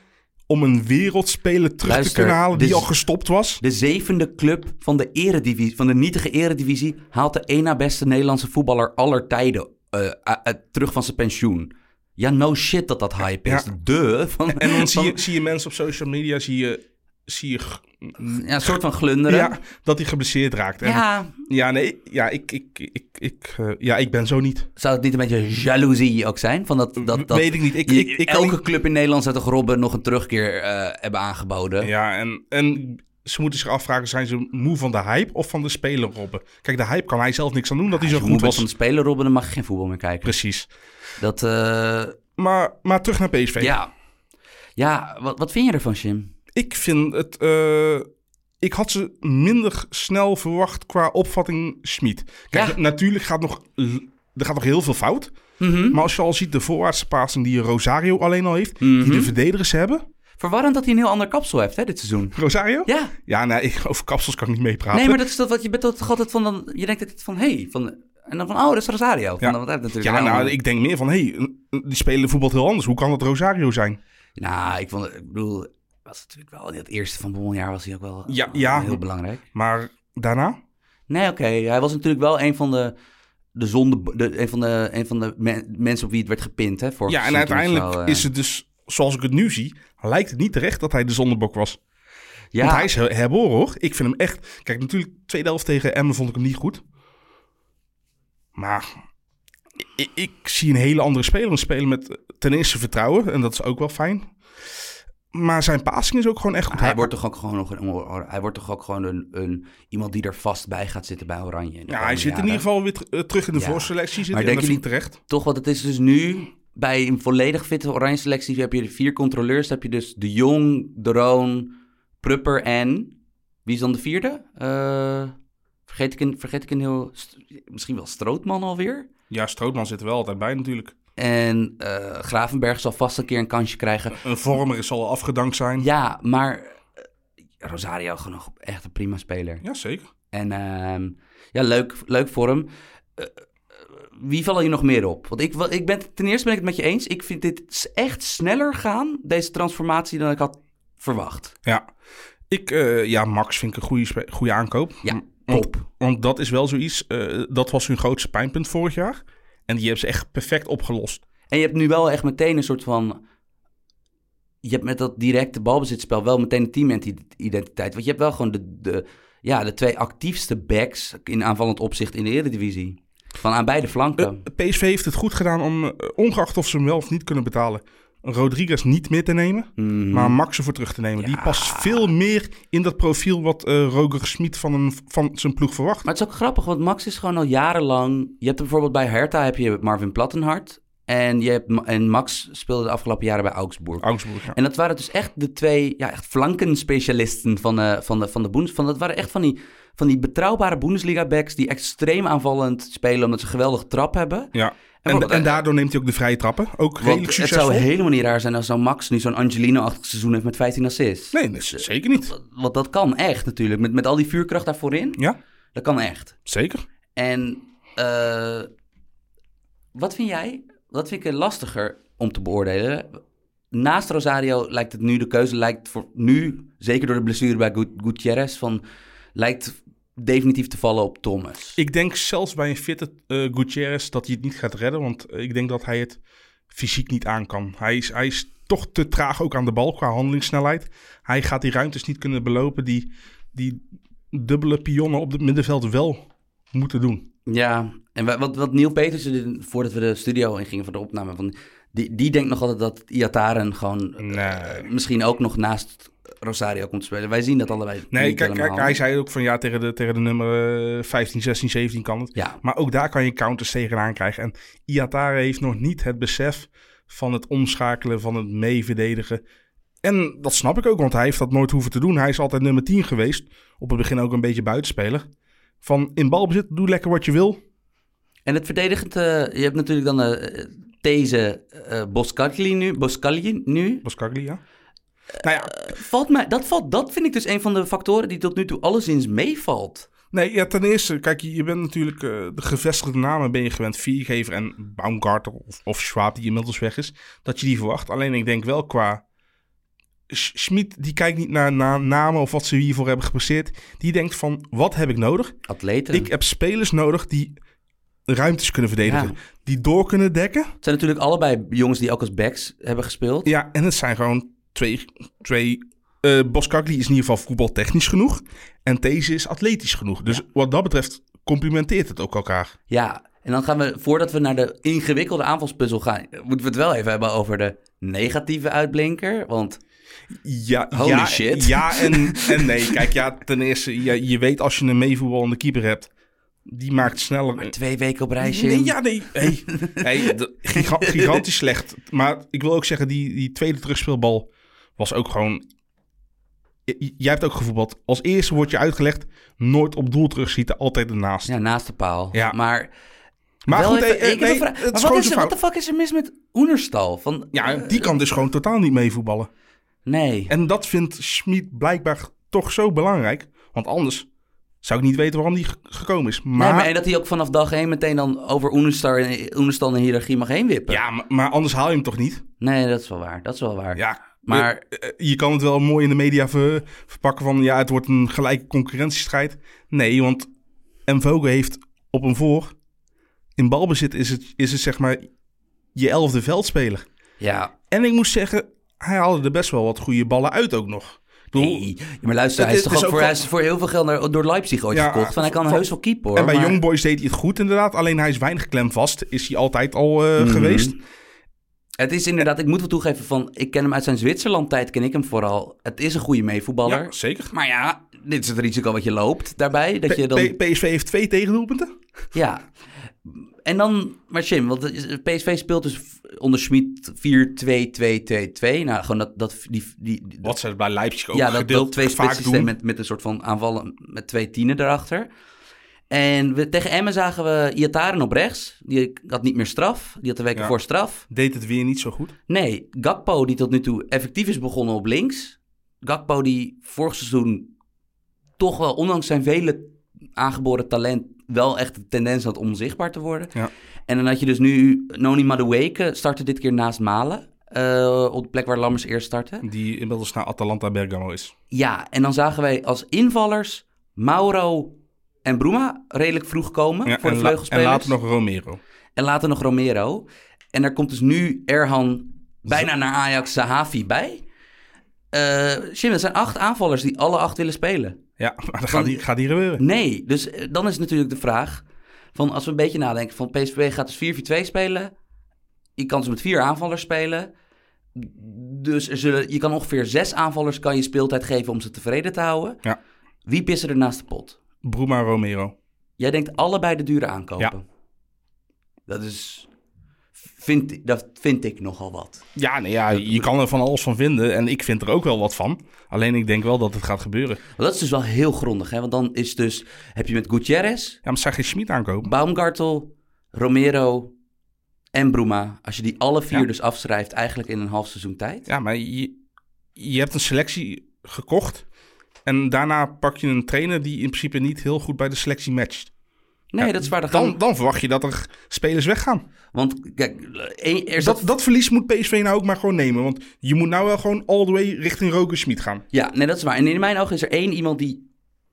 om een wereldspeler terug te kunnen halen die al gestopt was. De zevende club van de eredivisie, van de nietige eredivisie, haalt de één na beste Nederlandse voetballer aller tijden eh, eh, eh, terug van zijn pensioen. Ja, no shit dat dat hype is. Ja. De. Van, En dan zie je, zie je mensen op social media... zie je, zie je ja, een soort van glunderen. ja, dat hij geblesseerd raakt. En, ja. ja, nee, ja, ik, ik, ik, ik, ja, ik ben zo niet. Zou het niet een beetje jaloezie ook zijn? Van dat, dat, dat Weet ik niet. Ik, je- ik, ik elke niet- club in Nederland zou toch Robben nog een terugkeer hebben aangeboden? Ja, en, en ze moeten zich afvragen, zijn ze moe van de hype of van de speler Robben? Kijk, de hype kan hij zelf niks aan doen, dat hij Als zo goed was. van de speler, Robben, dan mag je geen voetbal meer kijken. Precies. Dat, eh, Maar, maar terug naar PSV. ja. Ja, wat, wat vind je ervan, Jim? Ik vind het... eh, ik had ze minder snel verwacht qua opvatting Schmid. Kijk, Ja. natuurlijk gaat nog... Er gaat nog heel veel fout. Maar als je al ziet de voorwaartse passing die Rosario alleen al heeft... Mhm. Die de verdedigers hebben. Verwarrend dat hij een heel ander kapsel heeft, hè, dit seizoen. Rosario? Ja, Ja, nee, ik, over kapsels kan ik niet meepraten. nee, maar dat is dat wat je bent toch altijd van dan. Je denkt het van hé, van en dan van oh, dat is Rosario. Van, Ja. natuurlijk Ja, nou, ik denk meer van... Hé, hey, die spelen voetbal heel anders. Hoe kan dat Rosario zijn? Nou, ik vond, ik bedoel, was natuurlijk wel in het eerste van Bommeljaar was hij ook wel Ja, ja. heel belangrijk. Maar daarna? Nee, oké, hij was natuurlijk wel een van de de zonde, de, een van de, een van de men- mensen op wie het werd gepind, hè? Ja, en uiteindelijk zo, eh, is het dus, zoals ik het nu zie, lijkt het niet terecht dat hij de zondebok was. ja, Want hij is he- herboren hoor. Ik vind hem echt... Kijk, natuurlijk, tweede helft tegen Emmen vond ik hem niet goed. Maar ik, ik zie een hele andere speler. Een speler met eh, ten eerste vertrouwen. En dat is ook wel fijn. Maar zijn passing is ook gewoon echt goed. hij wordt toch ook gewoon nog een, hij wordt toch ook gewoon een, een iemand die er vast bij gaat zitten bij Oranje. ja, hij zit in ieder geval weer eh, terug in de Ja. voorselectie. Zit, Maar en denk je ik terecht. Toch, want het is dus nu bij een volledig fitte oranje selectie heb je vier controleurs. Heb je dus De Jong, De Roon, Prupper en... Wie is dan de vierde? Eh, vergeet, ik een, vergeet ik een heel... Misschien wel Strootman alweer? Ja, Strootman zit er wel altijd bij natuurlijk. En eh, Gravenberg zal vast een keer een kansje krijgen. Een vormer zal afgedankt zijn. Ja, maar eh, Rosario nog echt een prima speler. Ja, zeker. En ehm, ja, leuk, leuk voor hem. Wie vallen je nog meer op? Want ik, ik ben, ten eerste ben ik het met je eens. Ik vind dit echt sneller gaan, deze transformatie, dan ik had verwacht. Ja. Ik, eh, ja, Max vind ik een goede, goede aankoop. Ja, top. want dat is wel zoiets, eh, dat was hun grootste pijnpunt vorig jaar. En die hebben ze echt perfect opgelost. En je hebt nu wel echt meteen een soort van... Je hebt met dat directe balbezitspel wel meteen een teamidentiteit. Want je hebt wel gewoon de, de, ja, de twee actiefste backs in aanvallend opzicht in de Eredivisie. Van aan beide flanken. Eh, PSV heeft het goed gedaan om, eh, ongeacht of ze hem wel of niet kunnen betalen, Rodriguez niet meer te nemen, Mhm. maar Max ervoor terug te nemen. Die past veel meer in dat profiel wat eh Roger Smit van, een, van zijn ploeg verwacht. Maar het is ook grappig, want Max is gewoon al jarenlang... Je hebt bijvoorbeeld bij Hertha heb je Marvin Plattenhart. En, je hebt, en Max speelde de afgelopen jaren bij Augsburg. Augsburg, ja. En dat waren dus echt de twee ja, echt flankenspecialisten van de, van de, van de Bundes. Van, dat waren echt van die, van die betrouwbare Bundesliga-backs... die extreem aanvallend spelen omdat ze een geweldige trap hebben. ja. En, en daardoor neemt hij ook de vrije trappen. Ook redelijk het succesvol. zou helemaal niet raar zijn als zo'n Max nu zo'n Angelino-achtig seizoen heeft met 15 assists. Nee, nee, zeker niet. Want dat kan echt natuurlijk. Met, met al die vuurkracht daarvoorin, Ja, dat kan echt. zeker. En eh, wat vind jij? Wat vind ik er lastiger om te beoordelen? Naast Rosario lijkt het nu, de keuze lijkt voor nu, zeker door de blessure bij Gut- Gutierrez, van, lijkt definitief te vallen op Thomas. Ik denk zelfs bij een fitte eh Gutierrez dat hij het niet gaat redden. Want ik denk dat hij het fysiek niet aan kan. Hij is, hij is toch te traag ook aan de bal qua handelingssnelheid. Hij gaat die ruimtes niet kunnen belopen die, die dubbele pionnen op het middenveld wel moeten doen. Ja, en wa- wat, wat Neil Petersen, voordat we de studio ingingen voor de opname, van, die, die denkt nog altijd dat Iataren gewoon Nee. eh, misschien ook nog naast Rosario komt spelen. Wij zien dat allebei Nee, kijk, kijk, hij zei ook van ja, tegen de, tegen de nummer eh, 15, 16, 17 kan het. Ja, Maar ook daar kan je counters tegenaan krijgen. En Iatare heeft nog niet het besef van het omschakelen, van het meeverdedigen. En dat snap ik ook, want hij heeft dat nooit hoeven te doen. Hij is altijd nummer 10 geweest. Op het begin ook een beetje buitenspeler. Van in balbezit, doe lekker wat je wil. En het verdedigend, eh, je hebt natuurlijk dan eh, deze eh Boscagli nu, Boscagli nu. Boskagli, ja. Nou ja, Valt mij, dat, valt, dat vind ik dus een van de factoren die tot nu toe alleszins meevalt. nee, ja, ten eerste, kijk, je je bent natuurlijk eh, de gevestigde namen ben je gewend. Viergever en Baumgarter of, of Schwab, die inmiddels weg is. Dat je die verwacht. Alleen ik denk wel qua... Sch- Schmid, die kijkt niet naar, naar namen of wat ze hiervoor hebben gepresteerd. Die denkt van, wat heb ik nodig? Atleten. Ik heb spelers nodig die ruimtes kunnen verdedigen. Ja. Die door kunnen dekken. Het zijn natuurlijk allebei jongens die ook als backs hebben gespeeld. Ja, en het zijn gewoon twee... twee eh Boskagli is in ieder geval voetbaltechnisch genoeg. En deze is atletisch genoeg. Dus wat dat betreft complimenteert het ook elkaar. Ja, En dan gaan we, voordat we naar de ingewikkelde aanvalspuzzel gaan, moeten we het wel even hebben over de negatieve uitblinker. Want Ja, Holy ja, shit. Ja en, en nee. Kijk, ja, ten eerste, je, je weet als je een meevoetballende keeper hebt, die maakt sneller... twee weken op reisje. Nee, ja, nee. Hey, hey, gigantisch slecht. Maar ik wil ook zeggen, die, die tweede terugspeelbal was ook gewoon... Jij hebt ook gevoetbald. Als eerste wordt je uitgelegd, nooit op doel terugschieten, altijd ernaast. Ja, naast de paal. Ja. Maar, maar goed, even- eh, eh, ik nee, Maar is wat, is er, wat de fuck is er mis met Oenerstal? Van, Ja, eh, die kan dus gewoon totaal niet meevoetballen. Nee. En dat vindt Schmid blijkbaar toch zo belangrijk. Want anders zou ik niet weten waarom die ge- gekomen is. Maar, nee, maar en dat hij ook vanaf dag één meteen dan over Oenerstal, en de hiërarchie mag heen wippen. ja, maar, maar anders haal je hem toch niet? Nee, dat is wel waar. Dat is wel waar. Ja, Maar- eh, eh, je kan het wel mooi in de media ver- verpakken van... ja, het wordt een gelijke concurrentiestrijd. Nee, want Mvogo heeft op een voor... in balbezit is het, is het zeg maar je elfde veldspeler. Ja. En ik moet zeggen, hij haalde er best wel wat goede ballen uit ook nog. Nee. Maar luister, hij is toch ook voor, ook hij is voor heel veel geld naar, door Leipzig ooit Ja, verkocht. Van hij kan van- heus wel keeper hoor. En bij maar- Young Boys deed hij het goed inderdaad. Alleen hij is weinig klemvast. Is hij altijd al Mhm. geweest. Het is inderdaad, ik moet wel toegeven van, ik ken hem uit zijn Zwitserland tijd, ken ik hem vooral. Het is een goede meevoetballer. Ja, zeker. Maar ja, dit is het risico wat je loopt daarbij. Dat je dan, P- PSV heeft twee tegendoelpunten. ja. En dan, maar Jim, want PSV speelt dus onder Schmid 4-2-2-2-2. Nou, gewoon dat, dat die, die, Wat ze bij Leipzig ook ja, dat, dat twee spitsen met, met een soort van aanvallen met twee tienen erachter. En we, tegen Emmen zagen we Iataren op rechts. Die had niet meer straf. Die had de weken Ja. voor straf. Deed het weer niet zo goed. Nee, Gakpo die tot nu toe effectief is begonnen op links. Gakpo die vorig seizoen toch wel, ondanks zijn vele aangeboren talent, wel echt de tendens had om onzichtbaar te worden. Ja. En dan had je dus nu Noni Madueke startte dit keer naast Malen. eh, op de plek waar Lammers eerst startte. Die inmiddels naar Atalanta Bergamo is. Ja, en dan zagen wij als invallers Mauro en Bruma redelijk vroeg komen Ja, voor de la- en vleugelspelers. later nog Romero. En later nog Romero. En daar komt dus nu Erhan bijna naar Ajax Sahavi bij. Eh Jim, het zijn acht aanvallers die alle acht willen spelen. Ja, maar dat gaat, die, gaat die gebeuren. Nee, dus eh, dan is natuurlijk de vraag... Van als we een beetje nadenken van PSV gaat dus 4-4-2 spelen. Je kan dus met vier aanvallers spelen. Dus er zullen, je kan ongeveer zes aanvallers kan je speeltijd geven om ze tevreden te houden. Ja. Wie pissen er naast de pot? Bruma Romero. Jij denkt allebei de dure aankopen. Dat is... Vind, ik- dat vind ik nogal wat. Ja, nee, ja, je kan er van alles van vinden. En ik vind er ook wel wat van. Alleen ik denk wel dat het gaat gebeuren. Maar dat is dus wel heel grondig, hè? Want dan is dus... Heb je met Gutierrez, Ja, maar zou geen Schmid aankopen? Baumgartel, Romero en Bruma... Als je die alle vier Ja. dus afschrijft eigenlijk in een half seizoen tijd... Ja, maar je, je hebt een selectie gekocht. En daarna pak je een trainer die in principe niet heel goed bij de selectie matcht. Nee, Ja, dat is waar. Dan gaan, Dan, verwacht je dat er spelers weggaan. Want kijk, één- eerst Dat, dat verlies moet PSV nou ook maar gewoon nemen. Want je moet nou wel gewoon all the way richting Roger Schmid gaan. Ja, nee, dat is waar. En in mijn ogen is er één iemand die...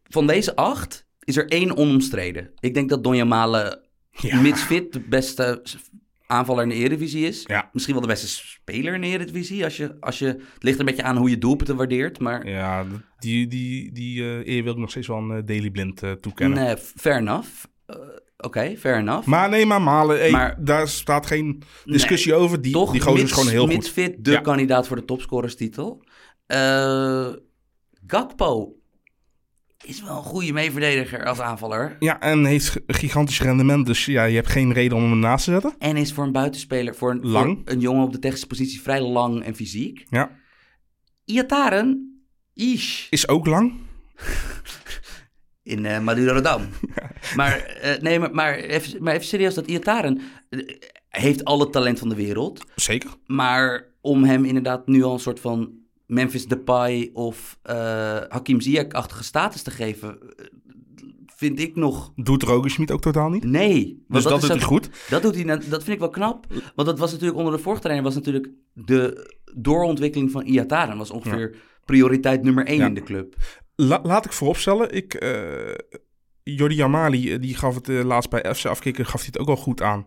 Van deze acht is er één onomstreden. Ik denk dat Donja Malen, Ja. mits fit, de beste aanvaller in de Eredivisie is. Ja. Misschien wel de beste speler in de Eredivisie. Als je, als je, het ligt er een beetje aan hoe je doelpunten waardeert. Maar Ja, die, die, die eh, eer wil ik nog steeds wel een eh, Daily Blind eh, toekennen. nee, fair enough. Oké, fair enough. Maar nee, maar Malen, hey, Maar- daar staat geen discussie over. Die, Toch, die gozer is gewoon heel goed. fit de Ja. kandidaat voor de topscorerstitel. Gakpo is wel een goede meeverdediger als aanvaller. Ja, en heeft gigantisch rendement. Dus ja, je hebt geen reden om hem naast te zetten. En is voor een buitenspeler, voor een, Lang. voor een jongen op de technische positie, vrij lang en fysiek. Ja, Iataren, ish, is ook lang. in uh, Madurodam. Maar, eh, nee, maar, maar, even, maar even serieus, dat Iataren eh, heeft alle talent van de wereld. Zeker. Maar om hem inderdaad nu al een soort van Memphis Depay of eh, Hakim Ziyech-achtige status te geven, eh, vind ik nog Doet Roger ook totaal niet. nee. Dus dat, is doet hij goed. Dat, doet hij, dat vind ik wel knap. Want dat was natuurlijk onder de vorige trainer was natuurlijk de doorontwikkeling van Iataren. was ongeveer prioriteit nummer één Ja. in de club. La- laat ik vooropstellen. Ik, eh Jordi Amali, eh, die gaf het laatst bij FC Afkikken, gaf hij het ook al goed aan.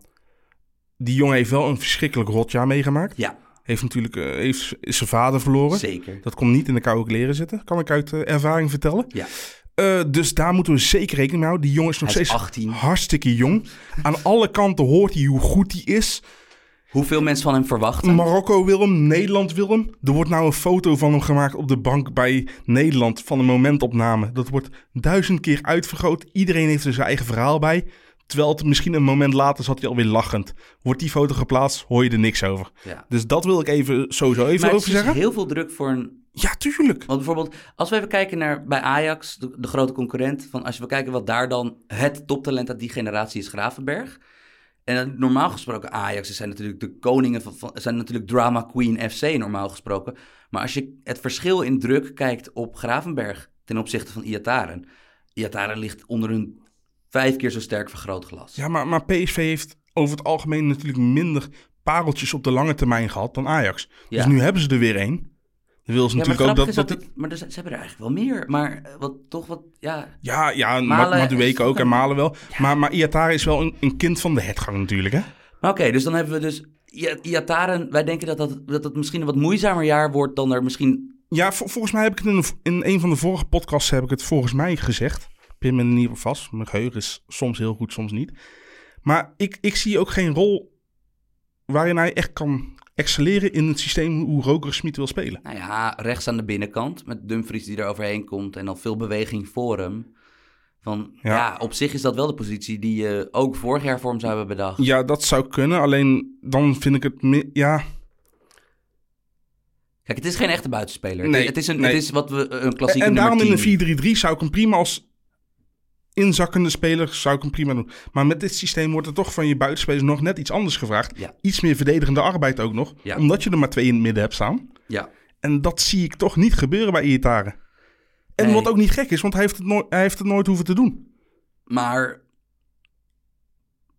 Die jongen heeft wel een verschrikkelijk rotjaar meegemaakt. Ja, Heeft natuurlijk eh, heeft, is zijn vader verloren. zeker. Dat komt niet in de koude kleren zitten, kan ik uit eh, ervaring vertellen. Ja. Eh, dus daar moeten we zeker rekening mee houden. Die jongen is nog is steeds 18. hartstikke jong. Aan alle kanten hoort hij hoe goed hij is. Hoeveel mensen van hem verwachten? Marokko wil hem, Nederland wil hem. Er wordt nou een foto van hem gemaakt op de bank bij Nederland van een momentopname. Dat wordt duizend keer uitvergroot. Iedereen heeft er zijn eigen verhaal bij. Terwijl het misschien een moment later zat hij alweer lachend. Wordt die foto geplaatst, hoor je er niks over. Ja. Dus dat wil ik even sowieso even Maar over is dus zeggen. heel veel druk voor een Ja, tuurlijk. Want bijvoorbeeld, als we even kijken naar bij Ajax, de, de grote concurrent, van als we kijken wat daar dan het toptalent uit die generatie is, Gravenberg. En normaal gesproken, Ajax zijn natuurlijk de koningen van, van zijn natuurlijk drama queen FC normaal gesproken. Maar als je het verschil in druk kijkt op Gravenberg ten opzichte van Iataren. Iataren ligt onder een vijf keer zo sterk vergrootglas. Ja, maar, maar PSV heeft over het algemeen natuurlijk minder pareltjes op de lange termijn gehad dan Ajax. Ja. Dus nu hebben ze er weer één. Dan wil ze Ja, natuurlijk ook dat... dat dat, maar ze hebben er eigenlijk wel meer. Maar eh, wat, toch wat, ja, ja, ja, Malen Ma- Madueke ook en Malen wel. Maar, maar Iatare is wel een, een kind van de hetgang natuurlijk, hè? Maar oké, dus dan hebben we dus I- Iataren. Wij denken dat, dat, dat het misschien een wat moeizamer jaar wordt dan er misschien... Ja, vol- volgens mij heb ik het in in een van de vorige podcasts heb ik het volgens mij gezegd. Pin me er niet op vast. Mijn geheugen is soms heel goed, soms niet. Maar ik, ik zie ook geen rol waarin hij echt kan excelleren in het systeem hoe Roker Smit wil spelen. Nou ja, rechts aan de binnenkant met Dumfries die er overheen komt en dan veel beweging voor hem. Van, ja. Ja. op zich is dat wel de positie die je ook vorig jaar voor hem zou hebben bedacht. Ja, dat zou kunnen. Alleen dan vind ik het meer. Ja, Kijk, het is geen echte buitenspeler. Nee, het, is een, nee. het is wat we een klassieke en daarom in nummer 10. een 4-3-3 zou ik hem prima als inzakkende speler zou ik hem prima doen. Maar met dit systeem wordt er toch van je buitenspelers nog net iets anders gevraagd. Ja. Iets meer verdedigende arbeid ook nog. Ja. Omdat je er maar twee in het midden hebt staan. Ja, En dat zie ik toch niet gebeuren bij Iataren. En Nee. wat ook niet gek is, want hij heeft, het nooit, hij heeft het nooit hoeven te doen. maar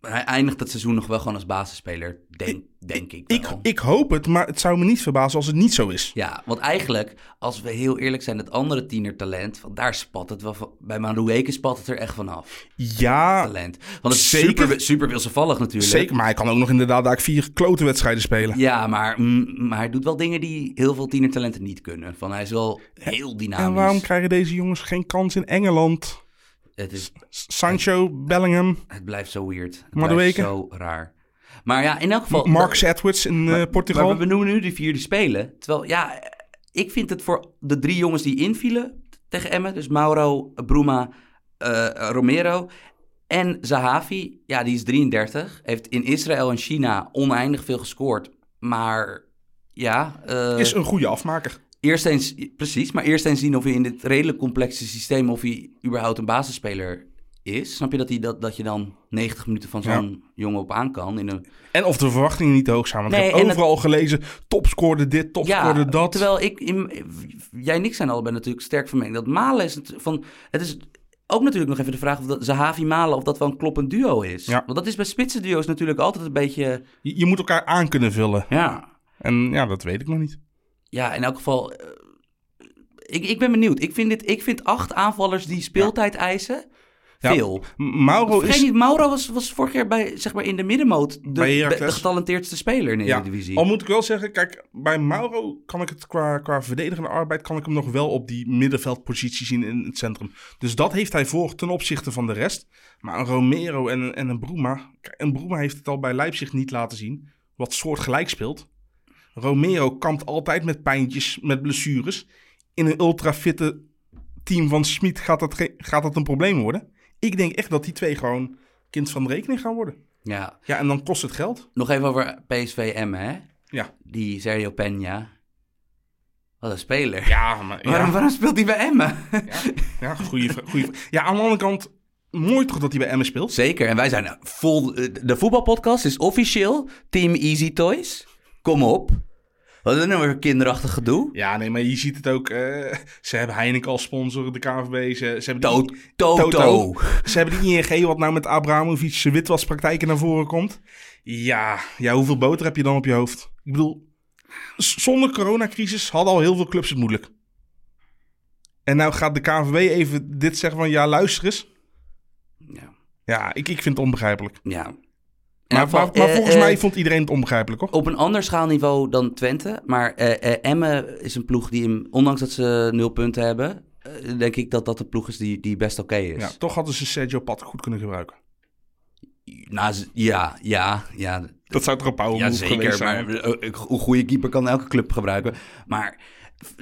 hij eindigt het seizoen nog wel gewoon als basisspeler, denk, denk ik Ik, wel. ik hoop het, maar het zou me niet verbazen als het niet zo is. Ja, want eigenlijk, als we heel eerlijk zijn, het andere tienertalent, van daar spat het wel van. Bij Manueke spat het er echt vanaf. Ja, Talent. Want het is Zeker. super, super natuurlijk. zeker. Maar hij kan ook nog inderdaad daar vier klote wedstrijden spelen. Ja, maar, mm, maar hij doet wel dingen die heel veel tienertalenten niet kunnen. Van hij is wel heel dynamisch. En waarom krijgen deze jongens geen kans in Engeland? Het, is, Sancho, Bellingham, het blijft zo weird. Het blijft zo raar. Maar ja, in elk geval... Marcus Edwards in eh, Portugal. Maar we benoemen nu die vier die spelen. Terwijl, ja, ik vind het voor de drie jongens die invielen tegen Emmen... dus Mauro, Bruma, eh, Romero en Zahavi... ja, die is 33. Heeft in Israël en China oneindig veel gescoord. Maar ja... eh, is een goede afmaker. Eerst eens, precies, maar eerst eens zien of hij in dit redelijk complexe systeem... of hij überhaupt een basisspeler is. Snap je dat, hij dat, dat je dan 90 minuten van zo'n jongen op aan kan... in een En of de verwachtingen niet te hoog zijn. Want Nee, ik heb overal gelezen, topscoorde dit, topscoorde dat. Terwijl ik, in, jij en ik zijn allebei natuurlijk sterk van mening. Dat Malen is het van, het is ook natuurlijk nog even de vraag of dat Zahavi Malen of dat wel een kloppend duo is. Ja. Want dat is bij spitsen duo's natuurlijk altijd een beetje, Je, je moet elkaar aan kunnen vullen. ja, En ja, dat weet ik nog niet. Ja in elk geval. eh, ik, ik ben benieuwd. Ik vind, dit, ik vind acht aanvallers die speeltijd eisen Ja, veel. Mauro Vergeet is... niet, Mauro was, was vorig jaar bij, zeg maar in de middenmoot de, de, getalenteerdste speler in de Ja, Eredivisie. al moet ik wel zeggen, kijk, bij Mauro kan ik het qua, qua verdedigende arbeid, kan ik hem nog wel op die middenveldpositie zien in het centrum. Dus dat heeft hij voor ten opzichte van de rest. Maar een Romero en, een- en een Bruma, een Bruma heeft het al bij Leipzig niet laten zien, wat soort gelijk speelt. Romero kampt altijd met pijntjes, met blessures. In een ultrafitte team van Smit gaat dat, gaat dat een probleem worden. Ik denk echt dat die twee gewoon kind van de rekening gaan worden. Ja, Ja, en dan kost het geld. nog even over PSV Emmen, hè? Ja. Die Sergio Peña. Wat een speler. Ja, maar ja. Waarom, waarom speelt hij bij Emmen? Ja, goede goede Ja, aan de andere kant, mooi toch dat hij bij Emmen speelt. Zeker, en wij zijn eh, vol... De voetbalpodcast is officieel Team Easy Toys. Kom op. Wat is er nou weer kinderachtig gedoe? Ja, nee, maar je ziet het ook. eh, ze hebben Heineken als sponsor, de KNVB. Ze, ze hebben To- die, Toto. Toto. Ze hebben de ING, wat nou met Abramovic zijn witwaspraktijken naar voren komt. Ja, ja, hoeveel boter heb je dan op je hoofd? Ik bedoel, zonder coronacrisis hadden al heel veel clubs het moeilijk. En nou gaat de KNVB even dit zeggen van, ja, luister eens. Ja. Ja, ik, ik vind het onbegrijpelijk. ja. Maar, geval, maar, maar eh, volgens eh, mij vond iedereen het onbegrijpelijk, hoor. Op een ander schaalniveau dan Twente. Maar eh eh Emmen is een ploeg die, hem, ondanks dat ze nul punten hebben... eh, denk ik dat dat de ploeg is die, die best oké is. Ja, toch hadden ze Sergio Pat goed kunnen gebruiken. Nou, ja, ja, ja. Dat zou toch een power Ja, zeker. zijn? Maar eh, een goede keeper kan elke club gebruiken. Maar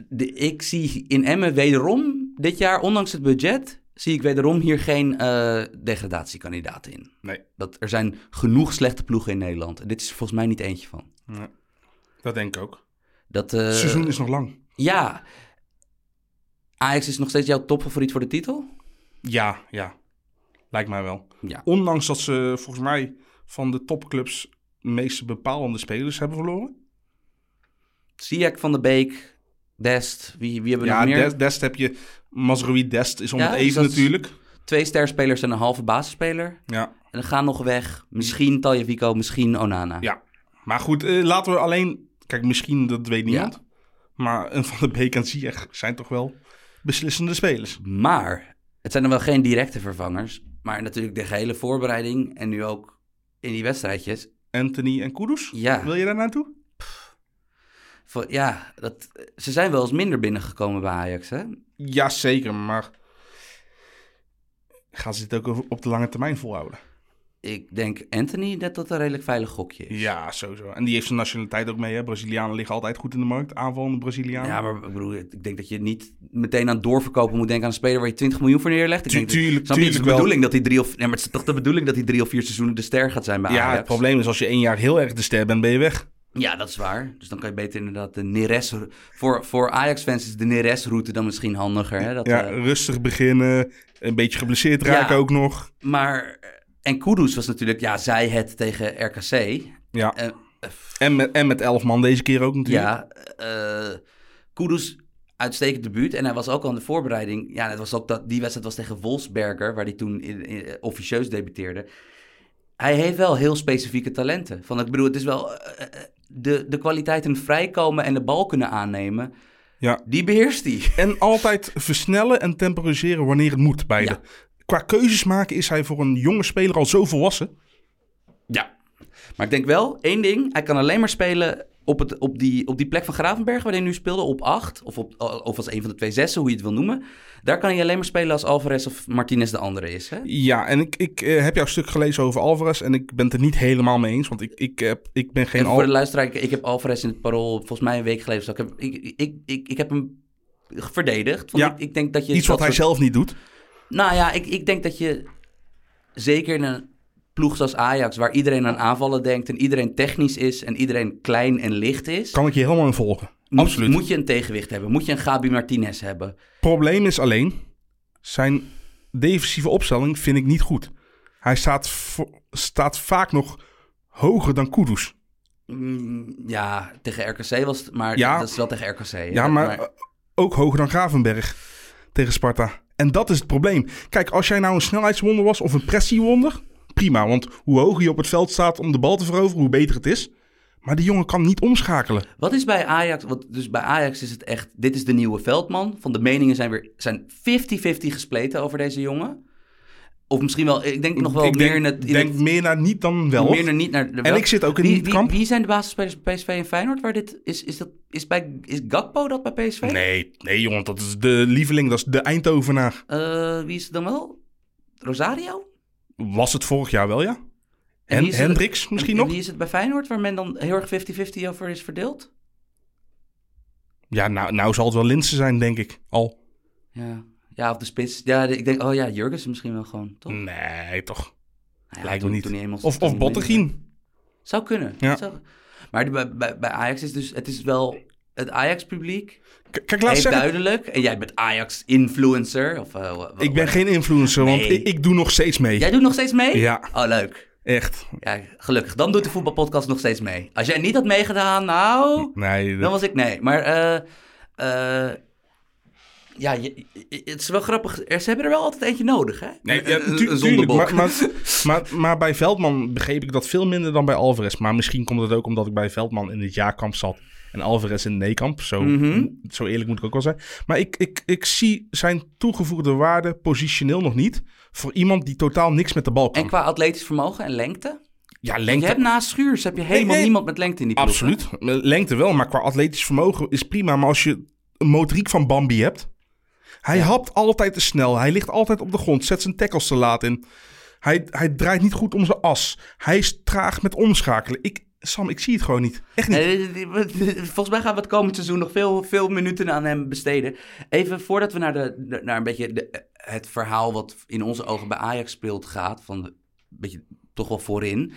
de, ik zie in Emmen wederom dit jaar, ondanks het budget, zie ik wederom hier geen eh degradatiekandidaat in. Nee, Dat, er zijn genoeg slechte ploegen in Nederland. En dit is er volgens mij niet eentje van. nee, dat denk ik ook. Dat, eh, Het seizoen is nog lang. Ja. Ajax is nog steeds jouw topfavoriet voor de titel? Ja, ja. Lijkt mij wel. Ja. Ondanks dat ze volgens mij van de topclubs de meeste bepalende spelers hebben verloren. Ziyech van de Beek, Dest, wie, wie hebben we Ja, nog meer? Dest, Dest heb je. Mazraoui Dest is om Ja, het dus even natuurlijk. Twee sterspelers en een halve basisspeler. Ja. En dan gaan nog weg. Misschien Taljevico, misschien Onana. ja. Maar goed, eh, laten we alleen... Kijk, misschien, dat weet niemand. Maar een Van de Beek en Ziyech zijn toch wel beslissende spelers. Maar het zijn dan wel geen directe vervangers. Maar natuurlijk de gehele voorbereiding en nu ook in die wedstrijdjes. Anthony en Kudus. Ja, Wil je daar naartoe? Voor, ja dat, ze zijn wel eens minder binnengekomen bij Ajax. Hè? Ja, zeker. Maar gaan ze dit ook op de lange termijn volhouden? Ik denk Anthony dat dat een redelijk veilig gokje is. Ja, sowieso. En die heeft zijn nationaliteit ook mee. Hè? Brazilianen liggen altijd goed in de markt. Aanvallende Brazilianen. Ja, maar ik bedoel, ik denk dat je niet meteen aan het doorverkopen moet denken aan een speler waar je 20 miljoen voor neerlegt. Ik Tu- denk dat- tuurlijk, het is de bedoeling dat hij drie of... Nee, maar het is toch de bedoeling dat hij drie of vier seizoenen de ster gaat zijn bij Ja, Ajax? het probleem is als je één jaar heel erg de ster bent, ben je weg. Ja, dat is waar. Dus dan kan je beter inderdaad de Neres... Voor, voor Ajax-fans is de Neres-route dan misschien handiger. Hè? Dat, Ja, eh, rustig beginnen. Een beetje geblesseerd raken Ja. ook nog. maar... En Kudus was natuurlijk... Ja, zij het tegen RKC. Ja. Eh, En met, en met elf man deze keer ook natuurlijk. ja, eh Kudus uitstekend debuut. En hij was ook al in de voorbereiding... Ja, het was ook dat, die wedstrijd was tegen Wolfsberger... waar hij toen in, in- officieus debuteerde. Hij heeft wel heel specifieke talenten. Van, ik bedoel, het is wel... eh, eh, de, de kwaliteiten vrijkomen en de bal kunnen aannemen... Ja. Die beheerst hij. En altijd versnellen en temporiseren wanneer het moet, beide. Ja. Qua keuzes maken is hij voor een jonge speler al zo volwassen. Ja. Maar ik denk wel, één ding. Hij kan alleen maar spelen op, het, op, die, op die plek van Gravenberg waar hij nu speelde. Op 8. Of, op, of als een van de twee zessen, hoe je het wil noemen. Daar kan hij alleen maar spelen als Alvarez of Martinez de andere is. Hè? Ja, en ik, ik eh, heb jouw stuk gelezen over Alvarez en ik ben het er niet helemaal mee eens. Want ik, ik, heb, ik ben geen En voor de luisteraar, ik, heb Alvarez in het parool volgens mij een week geleden. zo. Ik, heb, ik, ik, ik, ik heb hem verdedigd. Want Ja, ik, ik denk dat je Iets wat hij soort- zelf niet doet. Nou ja, ik, ik denk dat je zeker in een ploeg zoals Ajax, waar iedereen aan aanvallen denkt en iedereen technisch is en iedereen klein en licht is, Kan ik je helemaal in volgen. moet, Absoluut. moet je een tegenwicht hebben. Moet je een Gabi Martinez hebben. Probleem is alleen, zijn defensieve opstelling vind ik niet goed. Hij staat, staat vaak nog hoger dan Kudus. Mm, ja, tegen RKC was het, maar Ja. dat is wel tegen RKC. hè? Ja, maar, eh, ook hoger dan Gravenberg tegen Sparta. En dat is het probleem. Kijk, als jij nou een snelheidswonder was of een pressiewonder, prima. Want hoe hoger je op het veld staat om de bal te veroveren, hoe beter het is. Maar die jongen kan niet omschakelen. Wat is bij Ajax? Want dus bij Ajax is het echt. Dit is de nieuwe Veldman. Van de meningen zijn weer zijn 50-50 gespleten over deze jongen. Of misschien wel. Ik denk nog wel ik meer denk, het. In denk meer naar niet dan wel. meer naar niet naar de En ik zit ook in wie, kamp. wie zijn de basisspelers bij PSV en Feyenoord? Waar dit is, is dat is bij is Gakpo dat bij PSV? Nee, nee jongen, dat is de lieveling, dat is de Eindhovenaar. Eh, wie is het dan wel? Rosario? Was het vorig jaar wel, ja? En En Hendricks misschien en, en nog? wie is het bij Feyenoord waar men dan heel erg 50-50 over is verdeeld? Ja, nou, nou zal het wel Linsen zijn, denk ik. Al. Ja, ja of de spits. Ja, ik denk, oh ja, Jurgens misschien wel gewoon, toch? Nee, toch. Nou ja, lijkt me niet. Of, of Bottegien. Zou kunnen. Ja. Zou- Maar bij, bij, bij Ajax is dus, het is wel het Ajax-publiek. Kijk, laat zeggen, duidelijk. En jij bent Ajax-influencer. Of, eh, ik ben geen influencer, want ik, ik doe nog steeds mee. Jij doet nog steeds mee? Ja. Oh, leuk. Echt. Ja, gelukkig. Dan doet de voetbalpodcast nog steeds mee. Als jij niet had meegedaan, nou... Nee, dat- Dan was ik nee. Maar eh, eh, ja, je- je- het is wel grappig. Er- Ze hebben er wel altijd eentje nodig, hè? Nee, ja, Een- een- maar, maar, maar, maar bij Veldman begreep ik dat veel minder dan bij Alvarez. Maar misschien komt het ook omdat ik bij Veldman in het jaarkamp zat en Alvarez in het nee-kamp. Zo, Mhm. zo eerlijk moet ik ook wel zijn. Maar ik, ik, ik zie zijn toegevoegde waarde positioneel nog niet voor iemand die totaal niks met de bal kan. En qua atletisch vermogen en lengte? ja, Je lengte. hebt naast Schuurs heb je helemaal nee. niemand met lengte in die ploeg? Absoluut. Lengte wel, maar qua atletisch vermogen is prima. Maar als je een motoriek van Bambi hebt Hij Ja. hapt altijd te snel. Hij ligt altijd op de grond. Zet zijn tackles te laat in. Hij, hij draait niet goed om zijn as. Hij is traag met omschakelen. Ik, Sam, ik zie het gewoon niet. Echt niet. Die- Volgens mij gaan we het komend seizoen nog veel, veel minuten aan hem besteden. Even voordat we naar, de, naar een beetje de, het verhaal wat in onze ogen bij Ajax speelt gaat, van een beetje toch wel voorin.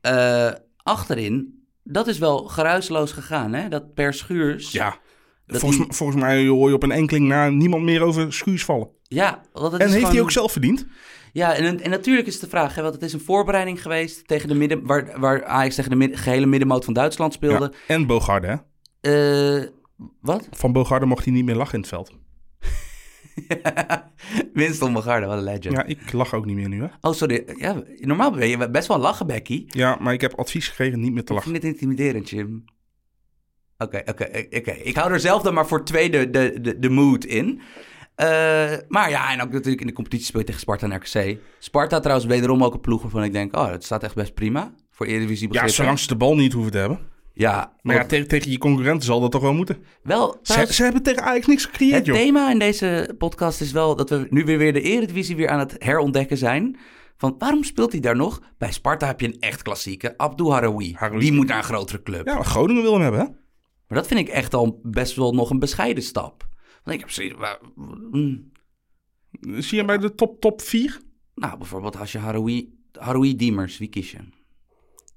Eh, achterin, dat is wel geruisloos gegaan, hè? Dat per Schuurs. Ja. Volgens, die- volgens mij hoor je op een enkeling na niemand meer over Schuurs vallen. Ja, En heeft hij ook zelf verdiend? Ja, en, en natuurlijk is de vraag, hè, want het is een voorbereiding geweest tegen de midden, waar, waar Ajax tegen de midden, gehele middenmoot van Duitsland speelde. Ja. En Bogarde, hè? Eh, wat? Van Bogarde mocht hij niet meer lachen in het veld. Winston Bogarde, wat een legend. Ja, ik lach ook niet meer nu, hè? Oh, sorry. Ja, normaal ben je best wel lachen, Becky. Ja, maar ik heb advies gekregen niet meer te Ik lachen. vind het intimiderend, Jim. Oké, oké, oké. Ik hou er zelf dan maar voor twee de, de, de, de mood in. Eh, maar ja, en ook natuurlijk in de competitie speel je tegen Sparta en RKC. Sparta trouwens wederom ook een ploeg waarvan ik denk... oh, dat staat echt best prima voor Eredivisie Ja, begrippen. zolang ze de bal niet hoeven te hebben. Ja, Maar ja, tegen, tegen je concurrenten zal dat toch wel moeten. wel... Ze, trouwens, ze hebben tegen Ajax niks gecreëerd, het joh. thema in deze podcast is wel dat we nu weer, weer de Eredivisie weer aan het herontdekken zijn. Van waarom speelt hij daar nog? Bij Sparta heb je een echt klassieke, Abdou. Haroui. Die moet naar een grotere club. Ja, maar Groningen wil hem hebben, hè? Maar dat vind ik echt al best wel nog een bescheiden stap. Want ik heb zoiets... mm. Zie je bij de top, top 4? Nou, bijvoorbeeld als je Haroui... Haroui Diemers, wie kies je?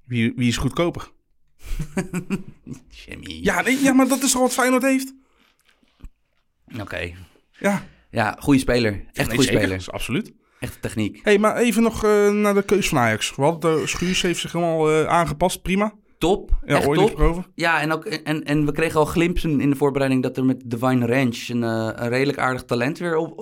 Wie, wie is goedkoper? Jimmy. Ja, nee, ja, maar dat is toch wat Feyenoord heeft? Oké. Ja, Ja, goede speler. Echt goede speler. Absoluut. Echt techniek. hey, maar even nog eh, naar de keus van Ajax. Wat de Schuurs heeft zich helemaal eh, aangepast, prima. Top. Ja, echt Oilers top. Ja, en, ook, en, en we kregen al glimpsen in de voorbereiding dat er met Divine Ranch een, eh, een redelijk aardig talent weer op,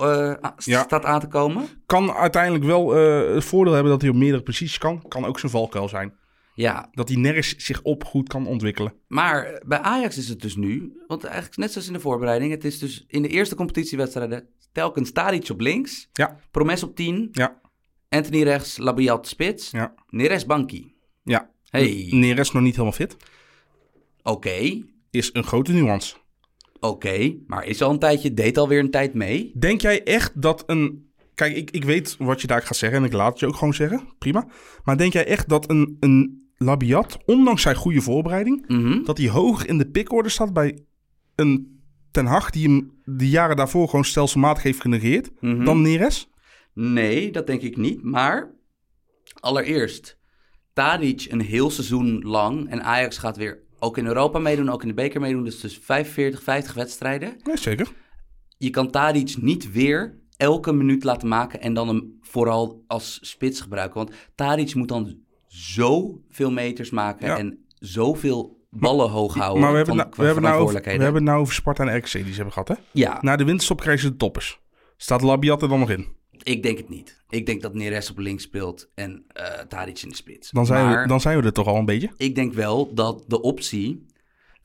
Ja. staat aan te komen. Kan uiteindelijk wel eh, het voordeel hebben dat hij op meerdere posities kan. Kan ook zijn valkuil zijn. Ja, Dat hij nergens zich op goed kan ontwikkelen. maar bij Ajax is het dus nu, want eigenlijk net zoals in de voorbereiding, het is dus in de eerste competitiewedstrijden telkens Tadic op links, Ja, Promes op 10, ja, Anthony rechts, Labiat spits, ja. Neres Banki. ja. Hey, Neres nog niet helemaal fit. oké, Is een grote nuance. oké, maar is al een tijdje, deed alweer een tijd mee. Denk jij echt dat een. Kijk, ik, ik weet wat je daar gaat zeggen en ik laat het je ook gewoon zeggen. Prima. Maar denk jij echt dat een, een Labiat, ondanks zijn goede voorbereiding, Mhm. dat hij hoger in de pickorde staat bij een Ten Hag die hem de jaren daarvoor gewoon stelselmatig heeft genegeerd Mhm. dan Neres? Nee, dat denk ik niet. Maar allereerst, Tadic een heel seizoen lang en Ajax gaat weer ook in Europa meedoen, ook in de beker meedoen. Dus dus 45, 50 wedstrijden. Nee, zeker. Je kan Tadic niet weer elke minuut laten maken en dan hem vooral als spits gebruiken. Want Tadic moet dan zoveel meters maken Ja. en zoveel ballen hoog houden. maar we hebben, van, nou, we, hebben nou over, we hebben nou over Sparta en RKC die ze hebben gehad, hè? Ja, Na de winterstop krijgen ze de toppers. Staat Labiat er dan nog in? Ik denk het niet. Ik denk dat Neres op links speelt en eh Tadic in de spits. Dan zijn, Maar- we, dan zijn we er toch al een beetje. ik denk wel dat de optie.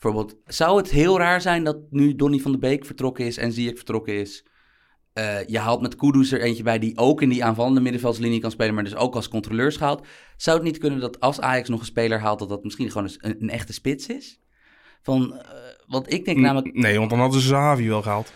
Bijvoorbeeld, zou het heel raar zijn dat nu Donny van de Beek vertrokken is en Ziyech vertrokken is? Eh, je haalt met Kudus er eentje bij die ook in die aanvallende middenveldslinie kan spelen, maar dus ook als controleur schaalt. Zou het niet kunnen dat als Ajax nog een speler haalt, dat dat misschien gewoon een, een echte spits is? Van, eh, want ik denk namelijk, Nee, want dan hadden ze Sahavi wel gehaald.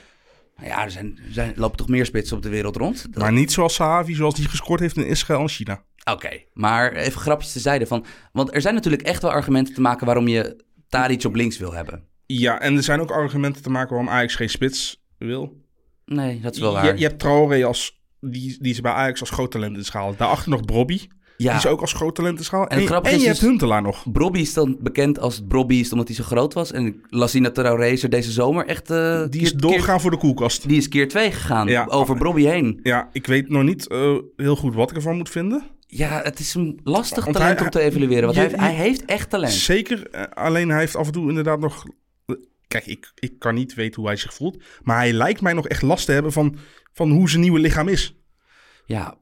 Nou ja, er, zijn, er zijn, lopen toch meer spitsen op de wereld rond? Dat- Maar niet zoals Sahavi, zoals die gescoord heeft in Israël en China. Oké, maar even grapjes tezijde van, want er zijn natuurlijk echt wel argumenten te maken waarom je Tadic op links wil hebben. Ja, en er zijn ook argumenten te maken waarom Ajax geen spits wil. Nee, dat is wel Je, waar. je hebt Traoré als, die, die ze bij Ajax als groot talent inschalen. Daarachter nog Brobby, ja. die is ook als groot talent. En En, en je is hebt dus- Huntelaar nog. Brobby is dan bekend als Brobby is omdat hij zo groot was. En Lassina Traoré is er deze zomer echt... eh, Die is keer- doorgegaan voor de koelkast. die is keer twee gegaan, Ja. over Brobby heen. Ja, ik weet nog niet eh, heel goed wat ik ervan moet vinden. Ja, het is een lastig Want talent hij- om te evalueren. Want je- hij, heeft, hij heeft echt talent. Zeker, eh, alleen hij heeft af en toe inderdaad nog... Kijk, ik, ik kan niet weten hoe hij zich voelt. Maar hij lijkt mij nog echt last te hebben van, van hoe zijn nieuwe lichaam is. Ja,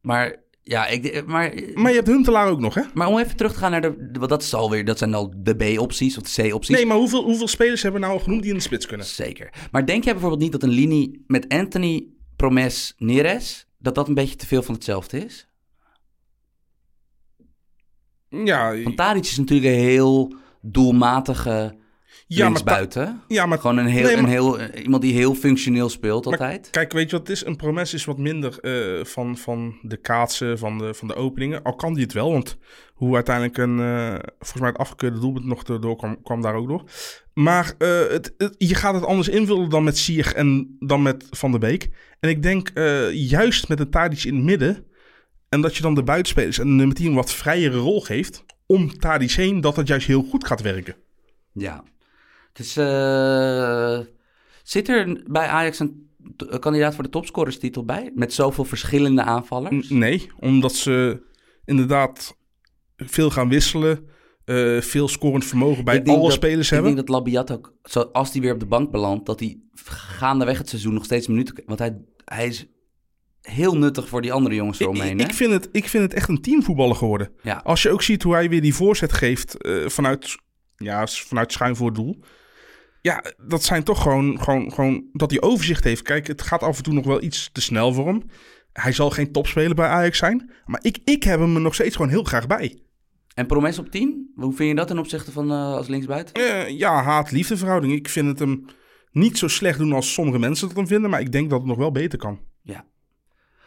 maar... Ja, ik, maar, Maar je hebt Huntelaar ook nog, hè? maar om even terug te gaan naar de... Want dat, is alweer, dat zijn al de B-opties of de C-opties. Nee, maar hoeveel, hoeveel spelers hebben we nou al genoemd die in de spits kunnen? Zeker. Maar denk jij bijvoorbeeld niet dat een linie met Anthony, Promes, Neres... dat dat een beetje te veel van hetzelfde is? Ja, Want Tadic is natuurlijk een heel doelmatige Ja, maar, linksbuiten. ja, maar Gewoon een heel, Nee, maar- een heel, iemand die heel functioneel speelt Maar altijd. Kijk, weet je wat het is? Een promes is wat minder eh, van, van de kaatsen, van de, van de openingen. Al kan die het wel, want hoe uiteindelijk een, eh, volgens mij het afgekeurde doelpunt nog erdoor kwam, kwam daar ook door. Maar eh, het, het- je gaat het anders invullen dan met Sier en dan met Van der Beek. En ik denk juist met een Tadic in het midden en dat je dan de buitenspelers en de nummer 10 een wat vrijere rol geeft om Tadic heen, dat dat juist heel goed gaat werken. Ja. Het is, eh, zit er bij Ajax een, kandidaat voor de topscorerstitel bij? Met zoveel verschillende aanvallers? N- Nee, omdat ze inderdaad veel gaan wisselen. eh, veel scorend vermogen bij Ik alle dat- spelers ik hebben. denk dat Labiat ook, als hij weer op de bank belandt, dat hij gaandeweg het seizoen nog steeds minuten... Want hij, hij is heel nuttig voor die andere jongens ik, eromheen. ik, hè? vind het, ik vind het echt een teamvoetballer geworden. Ja. Als je ook ziet hoe hij weer die voorzet geeft eh, vanuit, ja, vanuit schuin voor het doel. Ja, dat zijn toch gewoon, gewoon, gewoon dat hij overzicht heeft. Kijk, het gaat af en toe nog wel iets te snel voor hem. Hij zal geen topspeler bij Ajax zijn. Maar ik, ik heb hem er nog steeds gewoon heel graag bij. En Promes op 10? Hoe vind je dat ten opzichte van eh, als linksbuiten? Eh, ja, haat-liefde verhouding. Ik vind het hem niet zo slecht doen als sommige mensen het hem vinden. Maar ik denk dat het nog wel beter kan. Ja.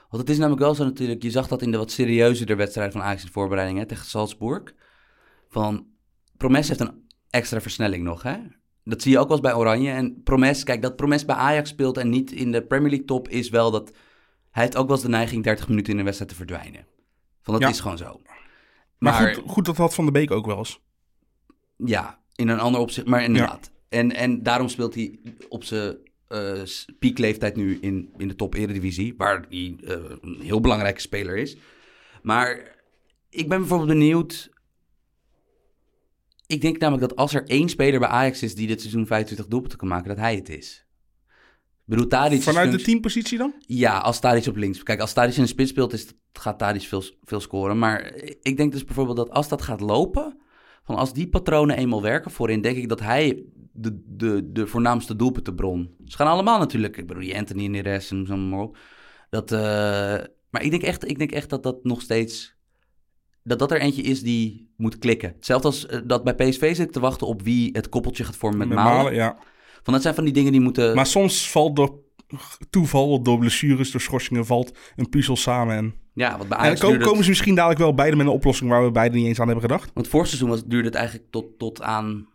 Want het is namelijk wel zo natuurlijk, je zag dat in de wat serieuzere wedstrijd van Ajax in de voorbereiding hè, tegen Salzburg. Van, Promes heeft een extra versnelling nog, hè? Dat zie je ook wel eens bij Oranje. En Promes, kijk, dat Promes bij Ajax speelt en niet in de Premier League top is wel dat... Hij heeft ook wel eens de neiging 30 minuten in een wedstrijd te verdwijnen. Van dat Ja. is gewoon zo. Maar, Maar- goed, goed, dat had Van de Beek ook wel eens. Ja, in een ander opzicht, maar inderdaad. En, en daarom speelt hij op zijn eh, piekleeftijd nu in, in de top eredivisie, waar hij eh, een heel belangrijke speler is. Maar ik ben bijvoorbeeld benieuwd. Ik denk namelijk dat als er één speler bij Ajax is die dit seizoen 25 doelpunten kan maken, dat hij het is. Ik bedoel, Tadic Vanuit de teampositie dan? ja, als Tadic op links. Kijk, als Tadic in de spits speelt, is, gaat Tadic veel, veel scoren. Maar ik denk dus bijvoorbeeld dat als dat gaat lopen... Van als die patronen eenmaal werken voorin... denk ik dat hij de, de, de voornaamste doelpuntenbron... Ze gaan allemaal natuurlijk... Ik bedoel, die Anthony en Neres en zo maar op. Dat, eh, maar ik denk, echt, ik denk echt dat dat nog steeds... Dat dat er eentje is die moet klikken. Hetzelfde als eh, dat bij PSV zit te wachten op wie het koppeltje gaat vormen met, Malen. ja. Van dat zijn van die dingen die moeten... Maar soms valt door toeval, door blessures, door schorsingen, valt een puzzel samen. En, ja, wat bij en dan komen ze misschien dadelijk wel beide met een oplossing waar we beide niet eens aan hebben gedacht. Want vorig seizoen was, duurde het eigenlijk tot, tot aan...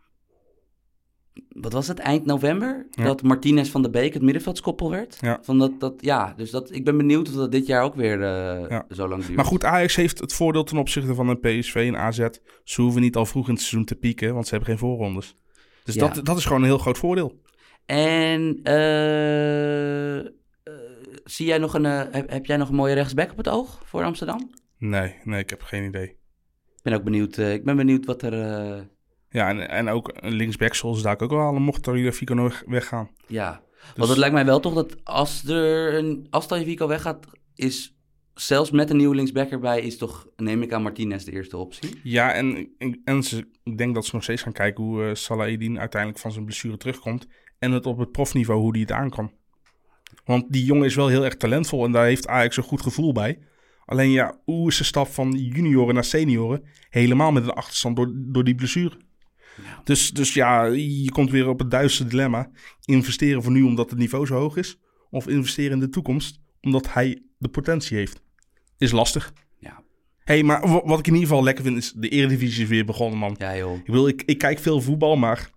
Wat was het? Eind november? Ja. Dat Martinez van de Beek het middenveldskoppel werd? Ja. Van dat, dat, ja, dus dat, ik ben benieuwd of dat dit jaar ook weer eh, Ja. zo lang duurt. Maar goed, Ajax heeft het voordeel ten opzichte van een PSV en AZ. Ze hoeven niet al vroeg in het seizoen te pieken, want ze hebben geen voorrondes. Dus Ja. dat, dat is gewoon een heel groot voordeel. En eh, eh, zie jij nog een, heb, heb jij nog een mooie rechtsback op het oog voor Amsterdam? Nee, nee, ik heb geen idee. Ik ben ook benieuwd, ik ben benieuwd wat er... Ja, en, en ook een linksback zoals daar ook wel halen, mocht Tagliafico nog weggaan. Ja, Dus- want het lijkt mij wel toch dat als er een, als Tagliafico weggaat, is zelfs met een nieuwe linksback erbij, is toch, neem ik aan Martinez de eerste optie. Ja, en, en, en ze, ik denk dat ze nog steeds gaan kijken hoe eh Salah Eddin uiteindelijk van zijn blessure terugkomt. En het op het profniveau, hoe die het aan kan. Want die jongen is wel heel erg talentvol en daar heeft Ajax een goed gevoel bij. Alleen ja, hoe is de stap van junioren naar senioren? Helemaal met een achterstand door, door die blessure. Ja. Dus, dus ja, je komt weer op het duistere dilemma. Investeren voor nu omdat het niveau zo hoog is. Of investeren in de toekomst omdat hij de potentie heeft. Is lastig. Ja, hey, maar wa- wat ik in ieder geval lekker vind is de Eredivisie is weer begonnen, man. ja joh. Ik, wil, ik, ik kijk veel voetbal, maar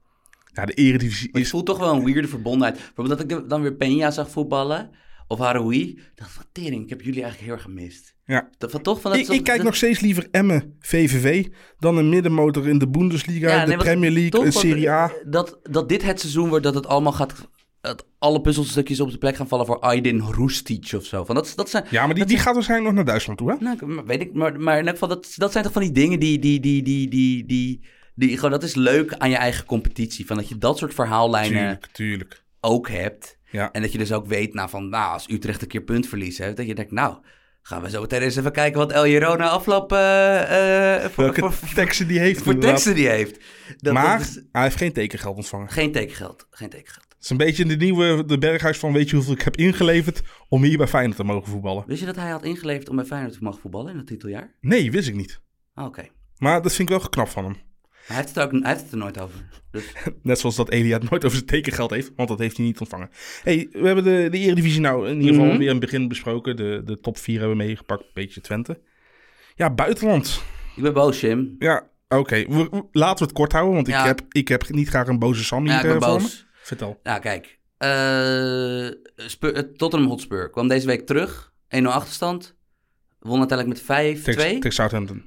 ja, de Eredivisie Maar is... voelt toch wel een weirde verbondenheid. Bijvoorbeeld dat ik dan weer Peña zag voetballen, of Haroui. Dacht van, tering, ik heb jullie eigenlijk heel erg gemist. Ja. Dat, van, toch, van dat, Ik, ik kijk nog steeds liever Emmen, VVV, dan een middenmotor in de Bundesliga, Ja, de nee, Premier League, een Serie A. Dat, dat dit het seizoen wordt dat het allemaal gaat... Dat alle puzzelstukjes op de plek gaan vallen voor Aydin Roestic of zo. Van dat, dat zijn, Ja, maar die, die gaat waarschijnlijk nog naar Duitsland toe, hè? Nou, weet ik, maar, maar in elk geval, dat, dat zijn toch van die dingen die, die, die, die, die, die, die, gewoon, dat is leuk aan je eigen competitie. Van dat je dat soort verhaallijnen Tuurlijk, tuurlijk. ook hebt. Ja. En dat je dus ook weet, nou, van, nou, als Utrecht een keer puntverlies heeft, dat je denkt, nou, gaan we zo meteen eens even kijken wat El afloop eh, eh, voor, Welke voor, teksten die heeft voor teksten die heeft. Dat, maar dat is hij heeft geen tekengeld ontvangen. geen tekengeld, geen tekengeld. Het is een beetje de nieuwe de Berghuis van weet je hoeveel ik heb ingeleverd om hier bij Feyenoord te mogen voetballen. Wist je dat hij had ingeleverd om bij Feyenoord te mogen voetballen in het titeljaar? Nee, wist ik niet. Ah, Oké. Maar dat vind ik wel geknapt van hem. Hij heeft, het ook, hij heeft het er nooit over. Dus, Net zoals dat Elia het nooit over zijn tekengeld heeft, want dat heeft hij niet ontvangen. hey, we hebben de, de Eredivisie nou in ieder geval Mhm. weer in het begin besproken. De, de top 4 hebben we meegepakt, beetje Twente. Ja, buitenland. ik ben boos, Jim. Ja, oké. Laten we het kort houden, want Ja. ik, heb, ik heb niet graag een boze Sam hier Ja, ik eh, boos. Vertel. Nou, kijk. Spur, eh, Tottenham Hotspur kwam deze week terug. 1-0 achterstand. Won uiteindelijk met 5-2. Tegen Southampton.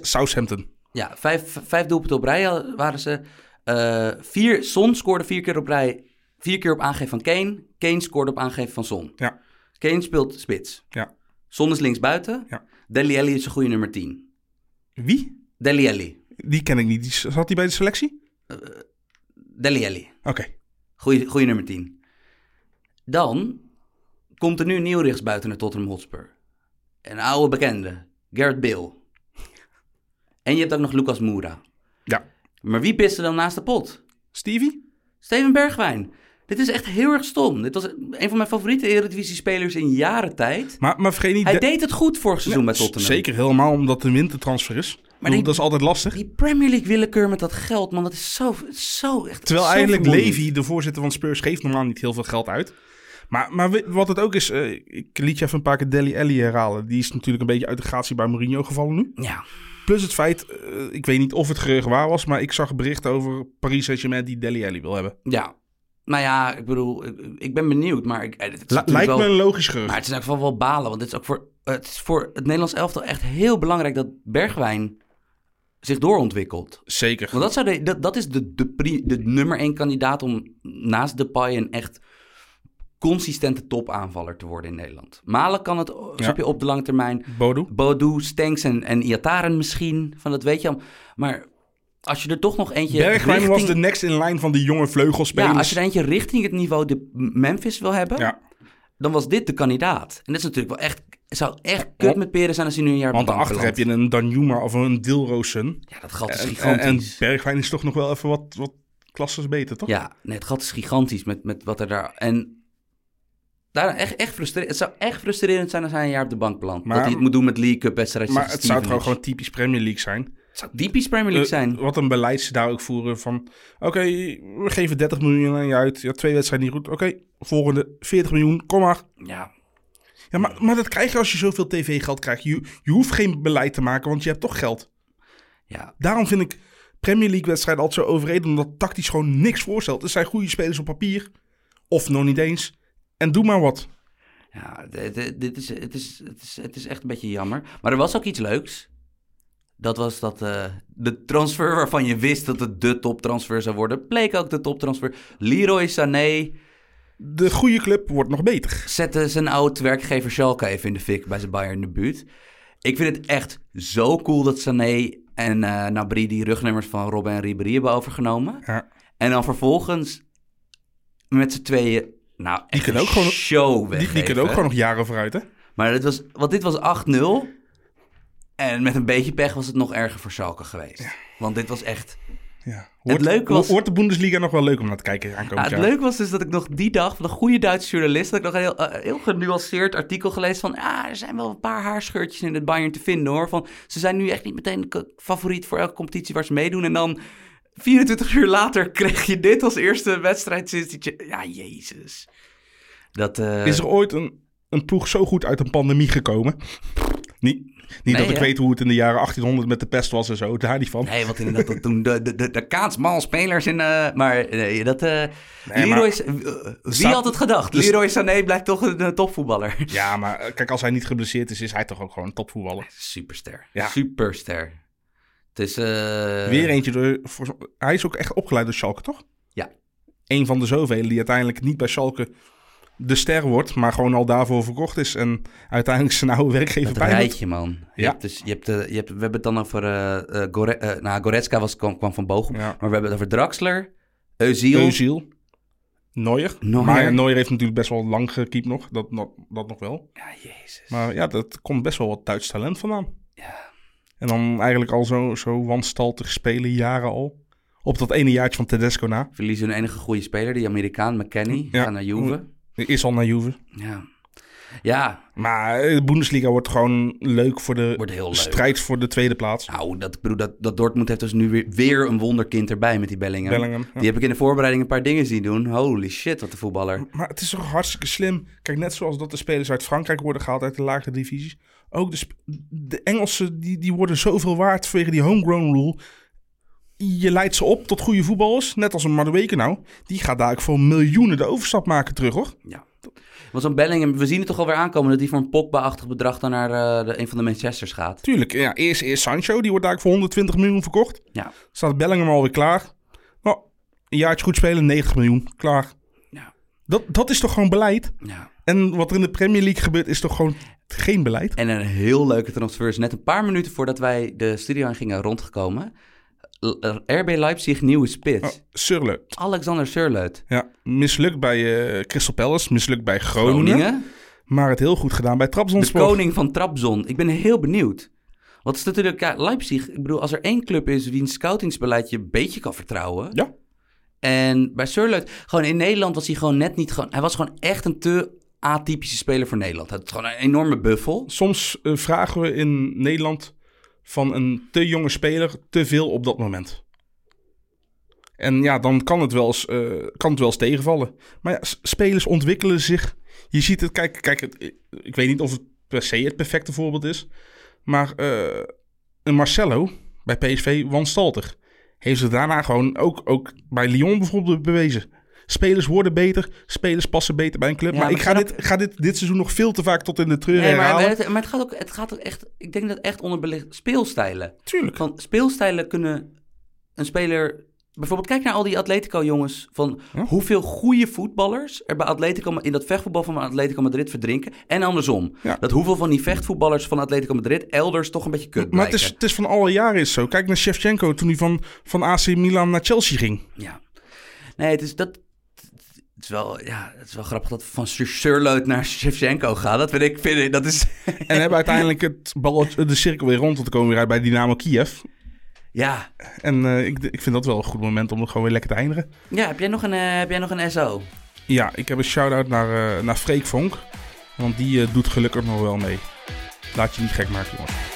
Southampton. Ja, vijf, vijf doelpunten op rij waren ze. Eh, vier, Son scoorde vier keer op rij. Vier keer op aangeven van Kane. Kane scoorde op aangeven van Son. Ja. Kane speelt spits. Ja. Son is linksbuiten. Ja. Deli Alli is een goede nummer 10. Wie? Deli Alli. Die ken ik niet. Die, zat hij bij de selectie? Deli Alli. Oké. Goeie, goeie nummer 10. Dan komt er nu een nieuw rechtsbuiten naar Tottenham Hotspur. Een oude bekende. Garrett Bale. En je hebt ook nog Lucas Moura. Ja. Maar wie piste dan naast de pot? Stevie? Steven Bergwijn. Dit is echt heel erg stom. Dit was een van mijn favoriete Eredivisie-spelers in jaren tijd. Maar, maar vergeet niet... Hij de- deed het goed vorig seizoen Ja, bij Tottenham. Zeker, helemaal omdat het een wintertransfer is. Maar die- dat is altijd lastig. Die Premier League willekeur met dat geld, man, dat is zo, zo echt Terwijl zo eigenlijk vermoeiend. Levy, de voorzitter van Spurs, geeft normaal niet heel veel geld uit. Maar, maar wat het ook is, eh, ik liet je even een paar keer Deli Alli herhalen. Die is natuurlijk een beetje uit de gratie bij Mourinho gevallen nu. Ja, Plus het feit, eh, ik weet niet of het gerucht waar was, maar ik zag berichten over Paris Saint-Germain die Deli Alli wil hebben. ja. Nou ja, ik bedoel, ik, ben benieuwd, maar ik, het is La- lijkt wel, me een logisch gerucht. Maar het is in geval wel balen, want dit is ook voor het, is voor het Nederlands elftal echt heel belangrijk dat Bergwijn zich doorontwikkelt. Zeker. Want dat, zou de, dat, dat is de, de, pri- de nummer één kandidaat om naast Depay een echt consistente topaanvaller te worden in Nederland. Malen kan het snap je, op de lange termijn. Bodo? Bodu, Stenks en, en Iataren misschien, van dat weet je al. Maar als je er toch nog eentje Bergwijn richting, was de next in line van die jonge vleugelspelers. ja, als je er eentje richting het niveau de Memphis wil hebben, Ja, dan was dit de kandidaat. En dat is natuurlijk wel echt, het zou echt kut met peren zijn als hij nu een jaar want daarachter heb je een Danjuma of een Dilrosen. Ja, dat gat is En, en, gigantisch. en Bergwijn is toch nog wel even wat, wat klasses beter, toch? Ja, nee, het gat is gigantisch met, met wat er daar... En daar echt, echt frustrerend. Het zou echt frustrerend zijn als hij een jaar op de bank belandt. Maar- dat hij het moet doen met League Cup wedstrijden. Maar het zou toch gewoon typisch Premier League zijn. Het zou typisch Premier League Eh, zijn. wat een beleid ze daar ook voeren van... Oké, we geven 30 miljoen aan je uit. Ja, twee wedstrijden niet goed. Oké, volgende 40 miljoen, kom maar. Ja, Ja, maar, maar dat krijg je als je zoveel tv-geld krijgt. Je, je hoeft geen beleid te maken, want je hebt toch geld. ja, Daarom vind ik Premier League-wedstrijden altijd zo overreden... omdat tactisch gewoon niks voorstelt. Er zijn goede spelers op papier. Of nog niet eens. En doe maar wat. ja dit, is, het, is, het, is, het is echt een beetje jammer. Maar er was ook iets leuks. Dat was dat eh, de transfer waarvan je wist dat het de toptransfer zou worden... bleek ook de toptransfer. Leroy Sané De goede club wordt nog beter. zette zijn oud werkgever Schalke even in de fik bij zijn Bayern debuut. Ik vind het echt zo cool dat Sané en eh Nabri die rugnummers van Robben en Ribéry hebben overgenomen. Ja. En dan vervolgens met z'n tweeën, nou echt kunnen ook gewoon- show Die, weggeven. die kunnen ook gewoon nog jaren vooruit, hè? Maar dit was, want dit was 8-0. En met een beetje pech was het nog erger voor Schalke geweest. Want dit was echt... Ja. Het leuke was- Wordt de Bundesliga nog wel leuk om naar te kijken Ja, aankomend het jaar? leuke was dus dat ik nog die dag van een goede Duitse journalist... dat ik nog een heel, eh, heel genuanceerd artikel gelezen van... ah, er zijn wel een paar haarscheurtjes in het Bayern te vinden hoor. Van, ze zijn nu echt niet meteen favoriet voor elke competitie waar ze meedoen. En dan 24 uur later kreeg je dit als eerste wedstrijd sinds die... Ja, jezus. Dat, eh, Is er ooit een, een ploeg zo goed uit een pandemie gekomen? Niet, niet Nee, dat ik hè? weet hoe het in de jaren 1800 met de pest was en zo, daar niet van. Nee, wat inderdaad dat toen de, de, de, de kaatsmal spelers in... eh, maar nee, dat... eh Nee, Leroy, maar- eh, wie staat- had het gedacht? dus- Leroy Sané blijkt toch een, eh, topvoetballer. Ja, maar eh, kijk, als hij niet geblesseerd is, is hij toch ook gewoon een topvoetballer. Superster. Ja. Superster. Het is... eh, Weer eentje door... voor- hij is ook echt opgeleid door Schalke, toch? Ja. Een van de zoveel die uiteindelijk niet bij Schalke de ster wordt, maar gewoon al daarvoor verkocht is en uiteindelijk zijn oude werkgever bij moet. rijtje, man. Je Ja. hebt dus, je hebt, eh, je hebt, we hebben het dan over... eh, Gore, nou, Goretzka was, kwam, kwam van Bochum. Ja. Maar we hebben het over Draxler. Özil, Neuer. Neuer. Maar Neuer heeft natuurlijk best wel lang gekiept nog, dat, dat, dat nog wel. Ja, jezus. Maar ja, dat komt best wel wat Duits talent vandaan. En dan eigenlijk al zo, zo wanstaltig spelen, jaren al. Op dat ene jaartje van Tedesco na. Verliezen hun enige goede speler, die Amerikaan McKenny. Ja. Gaan naar Juve. Is al naar Juve. Ja. Ja, Maar eh, de Bundesliga wordt gewoon leuk voor de Wordt heel leuk. strijd voor de tweede plaats. nou, dat, bedoel, dat, dat Dortmund heeft dus nu weer, weer een wonderkind erbij met die Bellingham. Bellingham, ja. Die heb ik in de voorbereiding een paar dingen zien doen. Holy shit, wat een voetballer. Maar het is toch hartstikke slim. Kijk, net zoals dat de spelers uit Frankrijk worden gehaald uit de lagere divisies. Ook de, de Engelsen, die, die worden zoveel waard vanwege die homegrown rule. Je leidt ze op tot goede voetballers. Net als een Madueke nou. Die gaat daar voor miljoenen de overstap maken terug, hoor. Ja. Want zo'n Bellingham, we zien het toch alweer aankomen dat hij voor een Pogba-achtig bedrag dan naar eh, de, een van de Manchesters gaat. Tuurlijk, ja, eerst, eerst Sancho. Die wordt daar voor 120 miljoen verkocht. Ja. Staat Bellingham alweer klaar. Nou, een jaartje goed spelen, 90 miljoen. Klaar. Ja. Dat, dat is toch gewoon beleid? ja. En wat er in de Premier League gebeurt, is toch gewoon geen beleid? En een heel leuke transfer is net een paar minuten voordat wij de studio in gingen rondgekomen. RB Leipzig nieuwe spits. Oh, Surle. Alexander Surleut. Ja, mislukt bij eh, Crystal Palace, mislukt bij Groningen, Groningen. Maar het heel goed gedaan bij De Trabzonspor. koning van Trabzon. Ik ben heel benieuwd. Want het is natuurlijk, ja, Leipzig, ik bedoel, als er één club is wiens scoutingsbeleid je een beetje kan vertrouwen. Ja. En bij Surleut, gewoon in Nederland was hij gewoon net niet, gewoon, hij was gewoon echt een te atypische speler voor Nederland. Hij had gewoon een enorme buffel. Soms eh, vragen we in Nederland van een te jonge speler te veel op dat moment. En ja, dan kan het wel eens, eh, kan het wel eens tegenvallen. Maar ja, spelers ontwikkelen zich. Je ziet het, kijk, kijk het, ik weet niet of het per se het perfecte voorbeeld is. Maar eh, een Marcelo bij PSV wanstaltig. Heeft zich daarna gewoon ook, ook bij Lyon bijvoorbeeld bewezen. Spelers worden beter, spelers passen beter bij een club. Ja, maar maar ik ga, dit, ga dit, dit seizoen nog veel te vaak tot in de treur Nee, maar, het, maar het gaat ook, het gaat ook echt, ik denk dat echt onderbelicht speelstijlen. Tuurlijk. Van speelstijlen kunnen een speler. Bijvoorbeeld, kijk naar al die Atletico-jongens. Van Ja. hoeveel goede voetballers er bij Atletico in dat vechtvoetbal van Atletico Madrid verdrinken. En andersom. Ja. Dat hoeveel van die vechtvoetballers van Atletico Madrid elders toch een beetje kut Maar het is, het is van alle jaren is zo. Kijk naar Shevchenko toen hij van, van AC Milan naar Chelsea ging. Ja. Nee, het is dat. Het is wel, ja, het is wel grappig dat we van Surleut naar Shevchenko gaan. Dat vind ik, vind ik, dat is... En hebben uiteindelijk het balletje, de cirkel weer rond. Want dan komen we weer uit bij Dynamo Kiev. ja. En eh, ik, ik vind dat wel een goed moment om het gewoon weer lekker te eindigen. Ja, heb jij nog een, eh, heb jij nog een SO? Ja, ik heb een shout-out naar, eh naar Freek Vonk. Want die doet gelukkig nog wel mee. Laat je niet gek maken, jongens.